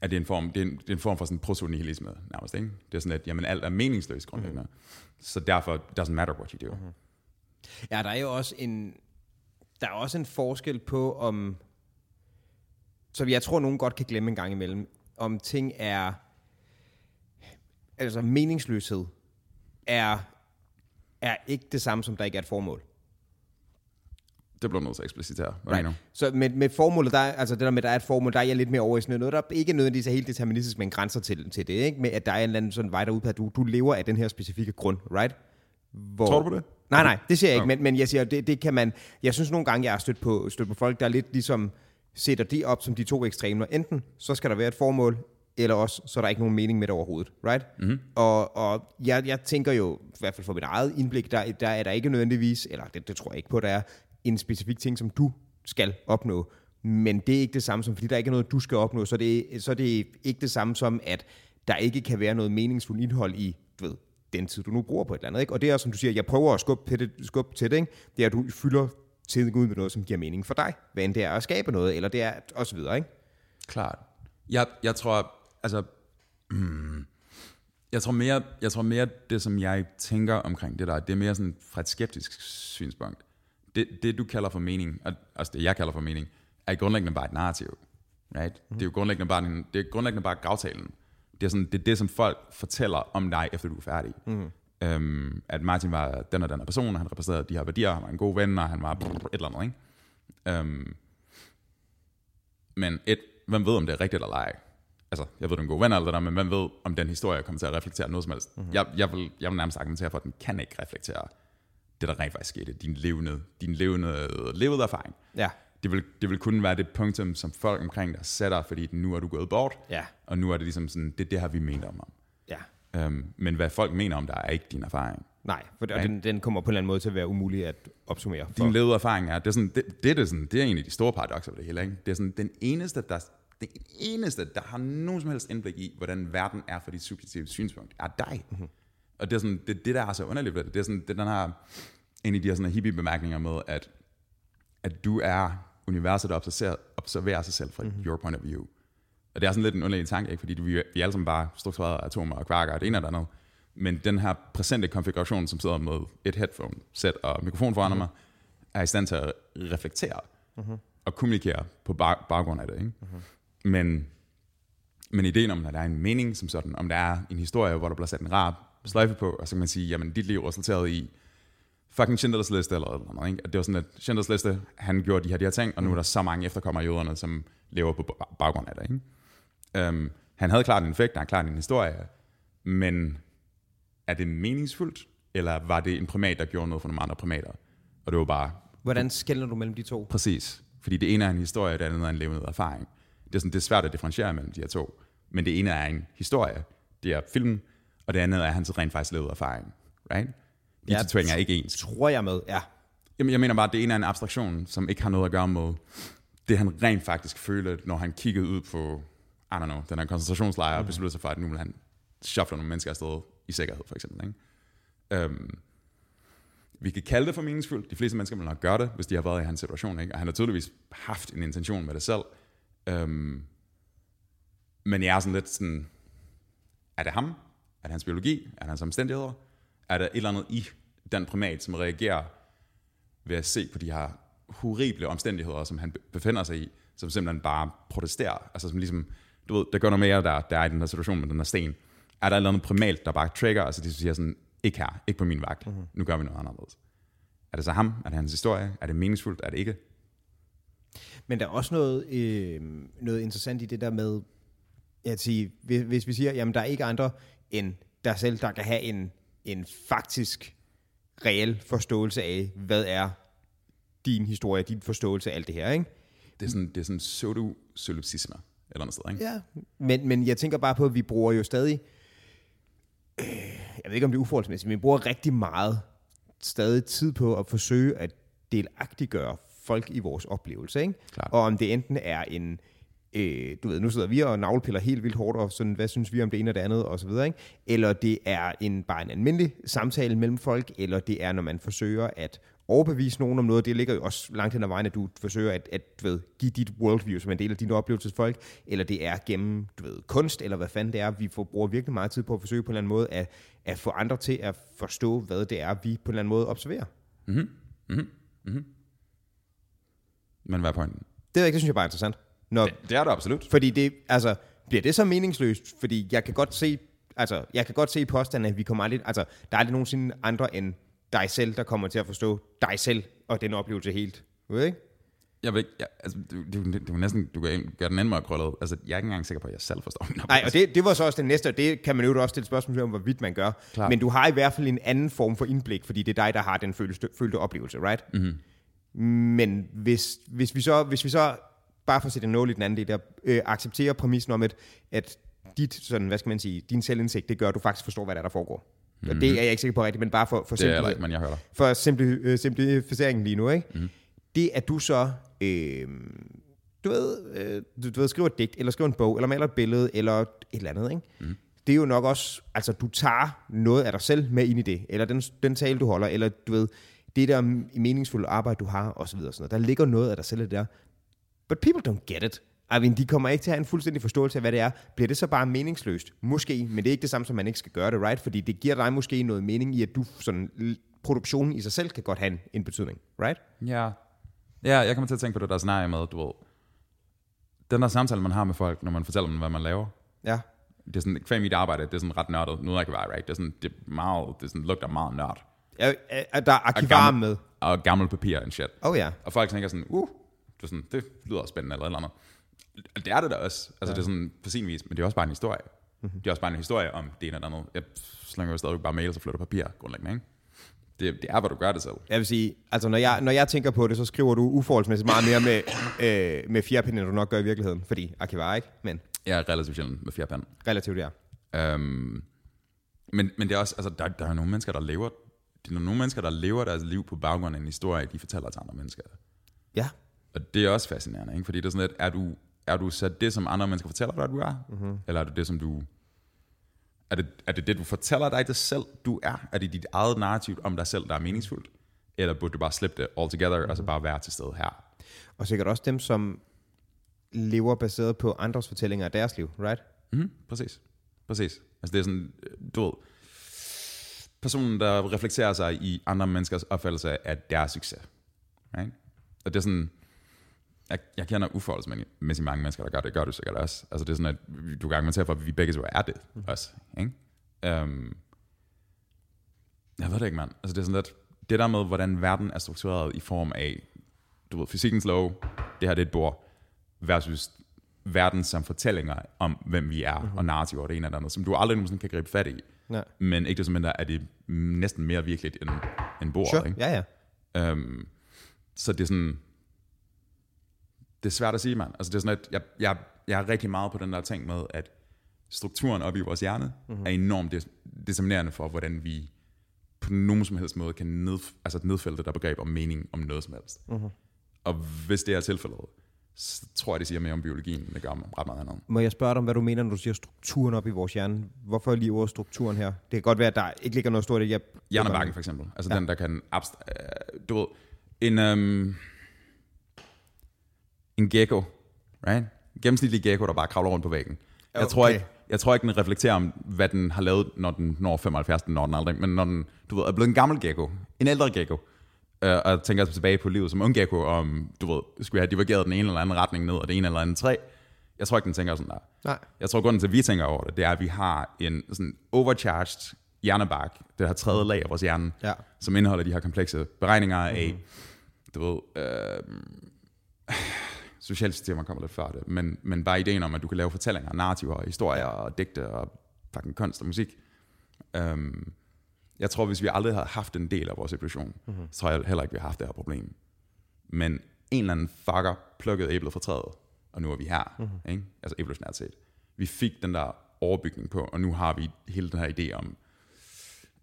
at det, er en form, det, er en, det er en form for sådan protonihilisme nærmest. Ikke? Det er sådan, at jamen, alt er meningsløst grundlæggende. Mm. Så derfor, doesn't matter what you do. Mm. Ja, der er jo også en, der er også en forskel på, om, så jeg tror, nogen godt kan glemme en gang imellem, om ting er, altså meningsløshed, er, er ikke det samme, som der ikke er et formål. Det bliver nødt til at eksplicitere. Hvad right. Så med, med formålet, der, er- altså det der med, at der er et formål, der er jeg lidt mere over i sådan noget, der ikke nødvendigvis er helt deterministisk, men grænser til, til det, ikke? Med at der er en eller anden sådan vej derude på, at du, du lever af den her specifikke grund, right? Hvor, Tror du på det? Nej, nej, det siger jeg ikke, Nå. men, men jeg siger, det, det kan man, jeg synes nogle gange, jeg har stødt på, stødt på folk, der lidt ligesom sætter det op som de to ekstremer. Enten så skal der være et formål, eller også så er der ikke nogen mening med det overhovedet, right? Mm-hmm. Og, og jeg, jeg tænker jo, i hvert fald for mit eget indblik, der, der er der ikke nødvendigvis, eller det, det tror jeg ikke på, der er en specifik ting, som du skal opnå. Men det er ikke det samme som, fordi der ikke er noget, du skal opnå, så det, så det er ikke det samme som, at der ikke kan være noget meningsfuldt indhold i, du ved, den tid, du nu bruger på et eller andet. Ikke? Og det er, som du siger, jeg prøver at skubbe til det, skubbe til det ikke? det er, at du fylder tiden ud med noget, som giver mening for dig. Hvad end det er at skabe noget, eller det er, og så videre, ikke? Klart. Jeg, jeg tror, altså... Mm, jeg tror, mere, jeg tror mere, det som jeg tænker omkring det der, det er mere sådan fra et skeptisk synspunkt. Det, det du kalder for mening, og- altså det jeg kalder for mening, er grundlæggende bare et narrativ. Right? Mm. Det er jo grundlæggende bare, en, det er grundlæggende bare gravtalen. Det er, sådan, det er det, som folk fortæller om dig, efter du er færdig. Mm. Øhm, at Martin var den og den person, og han repræsenterede de her værdier, han var en god ven, og han var et eller andet. Ikke? Øhm, men et, hvem ved, om det er rigtigt eller ej? Altså, jeg ved, du er en god ven eller der, men hvem ved, om den historie kommer til at reflektere noget som helst? Mm-hmm. Jeg, jeg, vil, jeg vil nærmest argumentere for, at den kan ikke reflektere det, der rent faktisk skete. Din levende, din levende, levede erfaring. Ja. Det vil, det vil kun være det punktum, som folk omkring dig sætter, fordi nu er du gået bort, Ja. og nu er det ligesom sådan, det det her, vi mener om. Ja. Um, men hvad folk mener om dig, er ikke din erfaring. Nej, for og den, den kommer på en eller anden måde til at være umulig at opsummere. For. Din levede erfaring er, det er, sådan, det, det, er sådan, det er en af de store paradokser ved det hele. Ikke? Det er sådan, den eneste, der, den eneste, der har nogen som helst indblik i, hvordan verden er for dit subjektive synspunkt, er dig. Mm-hmm. Og det er sådan, det, det der er så underligt ved det, det er sådan, det er den her, en af de her sådan hippie-bemærkninger med, at, at du er universet, der observerer, observerer sig selv fra mm-hmm. your point of view. Og det er sådan lidt en underlig tanke, ikke? fordi vi, vi er alle sammen bare strukturerede atomer og kvarker og det ene og det andet. Men den her præsente konfiguration, som sidder med et headphone-sæt og mikrofon foran mm-hmm. mig, er i stand til at reflektere mm-hmm. og kommunikere på bag- baggrund af det. Ikke? Mm-hmm. Men, men ideen om, at der er en mening som sådan, om der er en historie, hvor der bliver sat en rap sløjfe på, og så kan man sige, jamen dit liv resulterede i fucking Schindlers Liste eller noget, ikke? At det var sådan, at Schindlers Liste, han gjorde de her, de her ting, og nu er der så mange efterkommere af jøderne, som lever på baggrund af det, ikke? Um, han havde klart en effekt, han havde klart en historie, men er det meningsfuldt, eller var det en primat, der gjorde noget for nogle andre primater? Og det var bare... Hvordan skældner du mellem de to? Præcis. Fordi det ene er en historie, det andet er en levende erfaring. Det er, sådan, det er svært at differentiere mellem de her to. Men det ene er en historie, det er film, og det andet er hans rent faktisk levede erfaring. Right? De ja, to er ikke ens. Tror jeg med, ja. Jamen, jeg mener bare, at det ene er en abstraktion, som ikke har noget at gøre med det, han rent faktisk følte, når han kiggede ud på, I don't know, den her koncentrationslejr, mm. og besluttede sig for, at nu vil han shuffle nogle mennesker afsted i sikkerhed, for eksempel. Ikke? Um, vi kan kalde det for meningsfuldt. De fleste mennesker vil nok gøre det, hvis de har været i hans situation. Ikke? Og han har tydeligvis haft en intention med det selv. Um, men jeg er sådan lidt sådan, er det ham? Er det hans biologi? Er det hans omstændigheder? Er der et eller andet i den primat, som reagerer ved at se på de her horrible omstændigheder, som han befinder sig i, som simpelthen bare protesterer. Altså som ligesom, du ved, der gør noget mere, der, der er i den her situation med den her sten. Er der et eller andet primalt, der bare trigger, altså de siger sådan, ikke her, ikke på min vagt, mm-hmm. nu gør vi noget anderledes. Er det så ham? Er det hans historie? Er det meningsfuldt? Er det ikke? Men der er også noget, øh, noget interessant i det der med, at sige, hvis, hvis vi siger, jamen der er ikke andre end dig selv, der kan have en, en faktisk reel forståelse af, hvad er din historie, din forståelse af alt det her, ikke? Det er sådan, det er sådan pseudo-solipsisme, eller noget sted, ikke? Ja, men, men jeg tænker bare på, at vi bruger jo stadig, øh, jeg ved ikke om det er uforholdsmæssigt, men vi bruger rigtig meget stadig tid på at forsøge at delagtiggøre folk i vores oplevelse, ikke? Klar. Og om det enten er en, øh, du ved, nu sidder vi og navlepiller helt vildt hårdt, og sådan, hvad synes vi om det ene og det andet, og så videre, ikke? Eller det er en, bare en almindelig samtale mellem folk, eller det er, når man forsøger at overbevise nogen om noget, det ligger jo også langt hen ad vejen, at du forsøger at, at du ved, give dit worldview som en del af din oplevelse til folk, eller det er gennem du ved, kunst, eller hvad fanden det er. Vi får, bruger virkelig meget tid på at forsøge på en eller anden måde at, at få andre til at forstå, hvad det er, vi på en eller anden måde observerer. Mm-hmm. Mm-hmm. Mm-hmm. Men hvad er pointen? Det, det synes jeg bare er interessant. Når, det, det er det absolut. Fordi det, altså, bliver det så meningsløst? Fordi jeg kan godt se, altså, jeg kan godt se påstanden, at vi kommer aldrig, altså, der er aldrig nogensinde andre end dig selv, der kommer til at forstå dig selv, og den oplevelse helt. Ved ikke? Jeg ved ikke, ja, altså, du, du, du, næsten, du kan gøre den anden måde krøllet. Altså, jeg er ikke engang sikker på, at jeg selv forstår min Nej, og det, det var så også det næste, og det kan man jo også stille spørgsmål om, hvorvidt man gør. Klar. Men du har i hvert fald en anden form for indblik, fordi det er dig, der har den følte, følte oplevelse, right? Mm-hmm. Men hvis, hvis, vi så, hvis vi så bare for at sætte en nål i den anden del, der øh, accepterer præmissen om, at, at dit, sådan, hvad skal man sige, din selvindsigt, det gør, at du faktisk forstår, hvad der, er, der foregår. Mm-hmm. Og det er jeg ikke sikker på rigtigt, men bare for, for, det simpli- ikke, men jeg hører for simpli, øh, simplificeringen lige nu, ikke? Mm-hmm. det at du så, øh, du ved, øh, du, du ved, skriver et digt, eller skriver en bog, eller maler et billede, eller et eller andet, ikke? Mm. det er jo nok også, altså du tager noget af dig selv med ind i det, eller den, den tale, du holder, eller du ved, det der meningsfulde arbejde, du har, og så videre. Sådan noget. Der ligger noget af dig selv der. But people don't get it. I mean, de kommer ikke til at have en fuldstændig forståelse af, hvad det er. Bliver det så bare meningsløst? Måske, men det er ikke det samme, som man ikke skal gøre det, right? Fordi det giver dig måske noget mening i, at du sådan, produktionen i sig selv kan godt have en, en betydning, right? Ja. Ja, jeg kommer til at tænke på det der scenarie med, du ved, den der samtale, man har med folk, når man fortæller dem, hvad man laver. Ja. Det er sådan, kvæm mit arbejde, det er sådan ret nørdet. Nu er jeg ikke right? Det er sådan, det er meget, det er sådan, lugter meget nørd. Ja, der er arkivar med. Og gammel papir and shit. Oh ja. Og folk tænker sådan, uh, det, er sådan, det lyder spændende eller eller andet. Og det er det da også. Altså, ja. det er sådan på sin vis, men det er også bare en historie. Mm-hmm. Det er også bare en historie om det ene eller andet. Jeg slænger jo stadig bare mails og flytter papir, grundlæggende, ikke? Det, det er, hvor du gør det selv. Jeg vil sige, altså når jeg, når jeg tænker på det, så skriver du uforholdsmæssigt meget mere med, øh, med fjerpind, end du nok gør i virkeligheden. Fordi arkivar, ikke? Men, jeg er relativt sjældent med fjerpind. Relativt, ja. Øhm, men, men det er også, altså, der, der er nogle mennesker, der lever, det er nogle mennesker, der lever deres liv på baggrund af en historie, de fortæller til andre mennesker. Ja. Og det er også fascinerende, ikke? fordi det er sådan lidt, er du, er du så det, som andre mennesker fortæller dig, at du er? Mm-hmm. Eller er du det, som du... Er det, er det det, du fortæller dig det selv, du er? Er det dit eget narrativ om dig selv, der er meningsfuldt? Eller burde du bare slippe det all together, mm-hmm. altså bare være til stede her? Og sikkert også dem, som lever baseret på andres fortællinger af deres liv, right? Mm, præcis. Præcis. Altså det er sådan, du ved, personen, der reflekterer sig i andre menneskers opfattelse af deres succes. Right? Og det er sådan, jeg, jeg kender uforholdsmæssigt mange mennesker, der gør det, gør du sikkert også. Altså det er sådan, at du kan argumentere for, at vi begge to er det mm. også. Ikke? Um, jeg ved det ikke, mand. Altså det er sådan lidt, det der med, hvordan verden er struktureret i form af, du ved, fysikkens lov, det her det er et bord, versus verden som fortællinger om, hvem vi er, mm-hmm. og narrativer og det ene eller andet, som du aldrig nogensinde kan gribe fat i. Nej. Men ikke det mindre er det næsten mere virkeligt end, end bord. Sure. Ikke? Ja, ja. Um, så det er sådan, det er svært at sige, mand. Altså det er sådan, at jeg, jeg, jeg er rigtig meget på den der ting med, at strukturen op i vores hjerne mm-hmm. er enormt determinerende for, hvordan vi på nogen som helst måde kan ned, altså nedfælde det der begreb om mening om noget som helst. Mm-hmm. Og hvis det er tilfældet, så tror jeg, det siger mere om biologien, end det gør om ret meget andet. Må jeg spørge dig om, hvad du mener, når du siger strukturen op i vores hjerne? Hvorfor lige ordet strukturen her? Det kan godt være, at der ikke ligger noget stort i det. Hjernebarken for eksempel. Altså ja. den, der kan... Abst- uh, du ved, en, um, en gecko, right? En gennemsnitlig gecko, der bare kravler rundt på væggen. Jeg okay. tror ikke, jeg tror ikke, den reflekterer om, hvad den har lavet, når den når 75, den når den aldrig, men når den, du ved, er blevet en gammel gecko, en ældre gecko, øh, og jeg tænker altså tilbage på livet som ung gecko, om, du ved, skulle jeg have divergeret den ene eller anden retning ned, og det ene eller andet træ. Jeg tror ikke, den tænker sådan der. Nej. Jeg tror, grunden til, at vi tænker over det, det er, at vi har en sådan overcharged hjernebark, det her tredje lag af vores hjerne, ja. som indeholder de her komplekse beregninger af, mm. du ved, øh, sociale systemer kommer lidt før det, men, men bare ideen om, at du kan lave fortællinger, narrativer, historier og digte og fucking kunst og musik. Um, jeg tror, hvis vi aldrig havde haft en del af vores evolution, mm-hmm. så tror jeg heller ikke, vi har haft det her problem. Men en eller anden fucker plukkede æblet fra træet, og nu er vi her. Mm-hmm. Ikke? Altså evolutionært set. Vi fik den der overbygning på, og nu har vi hele den her idé om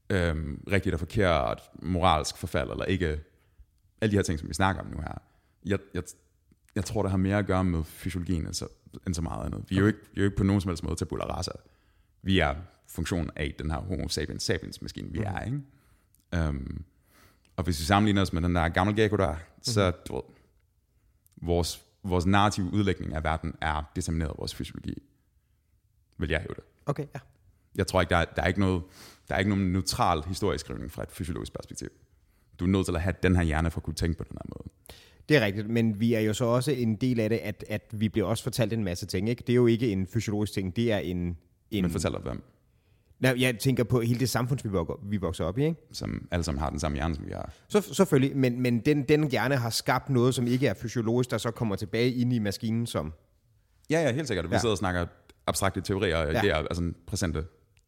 øhm, rigtigt og forkert, moralsk forfald, eller ikke. Alle de her ting, som vi snakker om nu her. Jeg, jeg, jeg tror, det har mere at gøre med fysiologien end så, end så meget andet. Vi er, jo ikke, vi er jo ikke på nogen som helst måde tabula rasa. Vi er funktion af den her homo sapiens sapiens maskine, vi er. Ikke? Um, og hvis vi sammenligner os med den der gamle gecko der, så du ved, vores, vores narrative udlægning af verden er determineret af vores fysiologi. Vil jeg hæve det. Okay, ja. Jeg tror ikke, der er, der er ikke noget, der er ikke nogen neutral historieskrivning fra et fysiologisk perspektiv. Du er nødt til at have den her hjerne for at kunne tænke på den her måde. Det er rigtigt, men vi er jo så også en del af det, at, at vi bliver også fortalt en masse ting. Ikke? Det er jo ikke en fysiologisk ting, det er en... en men fortæller hvem? Nej, jeg tænker på hele det samfund, vi vi vokser op i. Ikke? Som alle sammen har den samme hjerne, som vi har. Så, selvfølgelig, men, men den, den hjerne har skabt noget, som ikke er fysiologisk, der så kommer tilbage ind i maskinen som... Ja, ja, helt sikkert. Vi ja. sidder og snakker abstrakte teorier og ja. idéer, altså præsente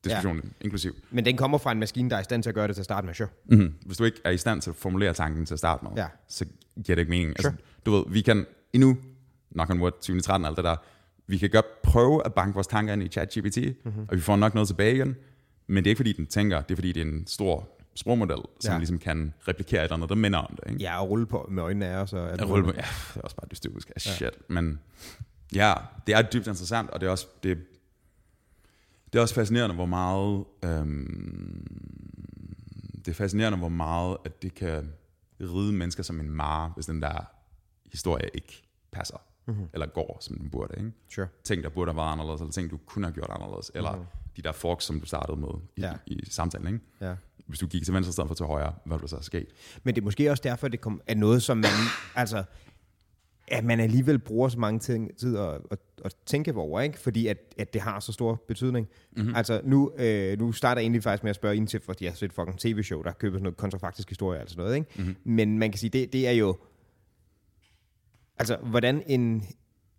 diskussionen ja. inklusiv. Men den kommer fra en maskine, der er i stand til at gøre det til at starte med, sure. Mm-hmm. Hvis du ikke er i stand til at formulere tanken til at starte med, ja. så giver det ikke mening. Sure. Altså, du ved, vi kan endnu, knock on wood, 2013 alt det der, vi kan godt prøve at banke vores tanker ind i ChatGPT, mm-hmm. og vi får nok noget tilbage igen, men det er ikke fordi, den tænker, det er fordi, det er en stor sprogmodel, som ja. ligesom kan replikere et eller andet, der minder om det. Ikke? Ja, og rulle på med øjnene af os. Og ja, rulle på, ja, det er også bare dystopisk. Ja. Shit. Men ja, det er dybt interessant, og det er også, det, det er også fascinerende, hvor meget, øhm, det er fascinerende, hvor meget, at det kan ride mennesker som en mare, hvis den der historie ikke passer. Mm-hmm. Eller går, som den burde. Ikke? Sure. Ting, der burde have været anderledes, eller ting, du kunne have gjort anderledes. Eller mm-hmm. de der forks, som du startede med i, ja. i samtalen. Ikke? Ja. Hvis du gik til venstre stedet for til højre, hvad ville der så ske? Men det er måske også derfor, det kom, er noget, som man... altså, at man alligevel bruger så mange ting, tid at, at, at tænke over, ikke? fordi at, at det har så stor betydning. Mm-hmm. Altså nu, øh, nu starter jeg egentlig faktisk med at spørge ind til, fordi jeg har set fucking tv-show, der køber sådan noget kontrafaktisk historie og sådan noget. Ikke? Mm-hmm. Men man kan sige, det, det er jo, altså hvordan en,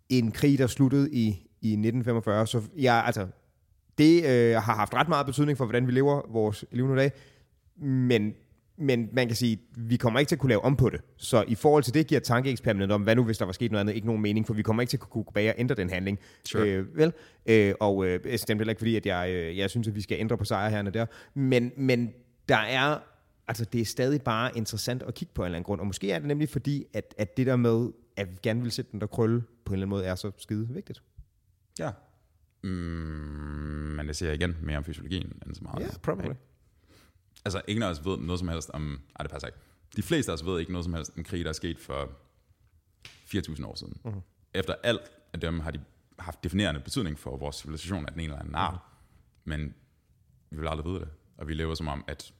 en krig, der sluttede i, i 1945, så ja, altså, det øh, har haft ret meget betydning for, hvordan vi lever vores liv nu i dag, men men man kan sige, vi kommer ikke til at kunne lave om på det. Så i forhold til det giver tankeeksperimentet om, hvad nu hvis der var sket noget andet, ikke nogen mening, for vi kommer ikke til at kunne gå bag og ændre den handling. Sure. Øh, vel? Øh, og øh, det stemmer heller ikke, fordi at jeg, øh, jeg synes, at vi skal ændre på sejrherrene der. Men, men der er, altså det er stadig bare interessant at kigge på en eller anden grund. Og måske er det nemlig fordi, at, at det der med, at vi gerne vil sætte den der krølle på en eller anden måde, er så skide vigtigt. Ja. Mm, men det siger igen mere om fysiologien end så meget. Ja, yeah, probably. Altså, ingen af os ved noget som helst om... Ej, det passer ikke. De fleste af os ved ikke noget som helst om krig, der er sket for 4.000 år siden. Uh-huh. Efter alt af dem har de haft definerende betydning for vores civilisation af den ene eller anden art. Uh-huh. Men vi vil aldrig vide det. Og vi lever som om, at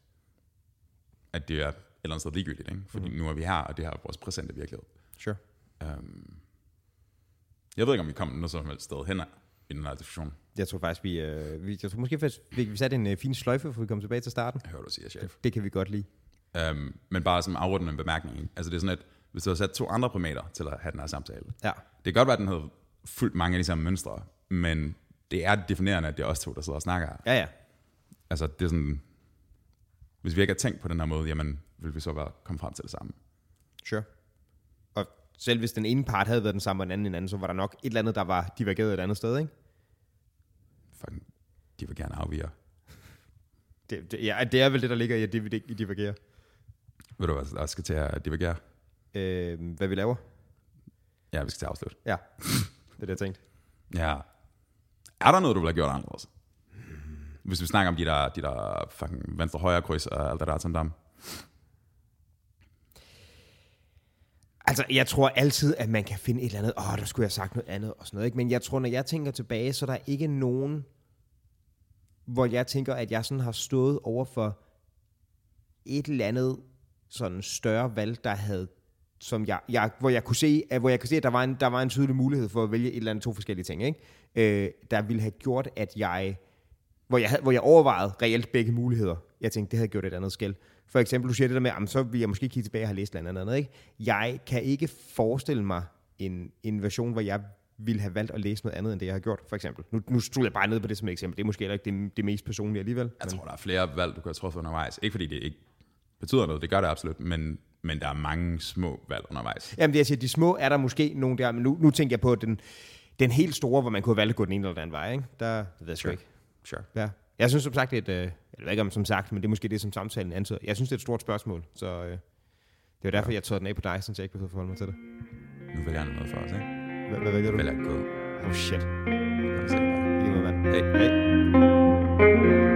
at det er et eller andet sted ligegyldigt, ikke? fordi mm. nu er vi her, og det her er vores præsente virkelighed. Sure. Um, jeg ved ikke, om vi kommer noget som helst sted hen i den her diskussion. Jeg tror faktisk, vi, øh, vi, jeg tror måske faktisk, vi, vi satte en øh, fin sløjfe, for vi kom tilbage til starten. Jeg hører du siger, chef. Det, kan vi godt lide. Um, men bare som afrundende bemærkning. Altså det er sådan, at hvis du har sat to andre primater til at have den her samtale, Ja. det kan godt være, at den havde fuldt mange af de samme mønstre, men det er definerende, at det er os to, der sidder og snakker. Ja, ja. Altså det er sådan, hvis vi ikke har tænkt på den her måde, jamen vil vi så være komme frem til det samme. Sure. Og selv hvis den ene part havde været den samme, og den anden en anden, så var der nok et eller andet, der var divergeret et andet sted, ikke? Fucking, de vil gerne afvige. Det, det, ja, det er vel det, der ligger i, at det vi divergerer. Ved du hvad, der skal til at divergere? Øh, hvad vi laver? Ja, vi skal til at afslutte. Ja, det er det, jeg tænkte. Ja. Er der noget, du ville have gjort anderledes? Hvis vi snakker om de der, de der fucking venstre-højre kryds og alt det der som dem. Altså, jeg tror altid, at man kan finde et eller andet, åh, der skulle jeg have sagt noget andet og sådan noget, ikke? Men jeg tror, når jeg tænker tilbage, så er der ikke nogen, hvor jeg tænker, at jeg sådan har stået over for et eller andet sådan større valg, der havde som jeg, jeg, hvor jeg kunne se, at, hvor jeg kunne se, at der var, en, der var en tydelig mulighed for at vælge et eller andet to forskellige ting, ikke? Øh, der ville have gjort, at jeg, hvor jeg, havde, hvor jeg overvejede reelt begge muligheder. Jeg tænkte, det havde gjort et andet skæld. For eksempel, du siger det der med, jamen, så vil jeg måske kigge tilbage og have læst eller andet, ikke? Jeg kan ikke forestille mig en, en version, hvor jeg ville have valgt at læse noget andet, end det jeg har gjort, for eksempel. Nu, nu stod jeg bare ned på det som et eksempel. Det er måske heller ikke det, det mest personlige alligevel. Jeg tror, der er flere valg, du kan have truffet undervejs. Ikke fordi det ikke betyder noget, det gør det absolut, men, men der er mange små valg undervejs. Jamen det jeg siger, de små er der måske nogle der, men nu, nu tænker jeg på den, den helt store, hvor man kunne have valgt at gå den ene eller den anden vej, ikke? Der det ved jeg Sure. ikke. Sure. Ja. Jeg synes som sagt, det et, øh, jeg ved ikke om som sagt, men det er måske det, som samtalen antyder. Jeg synes, det er et stort spørgsmål, så øh, det er derfor, jeg tager den af på dig, så jeg ikke behøver at forholde mig til det. Nu vælger jeg noget for os, ikke? Hvad, hvad vælger du? vælger gå. Oh shit. Kan du se det bare? Lige mand. Hey. Hey.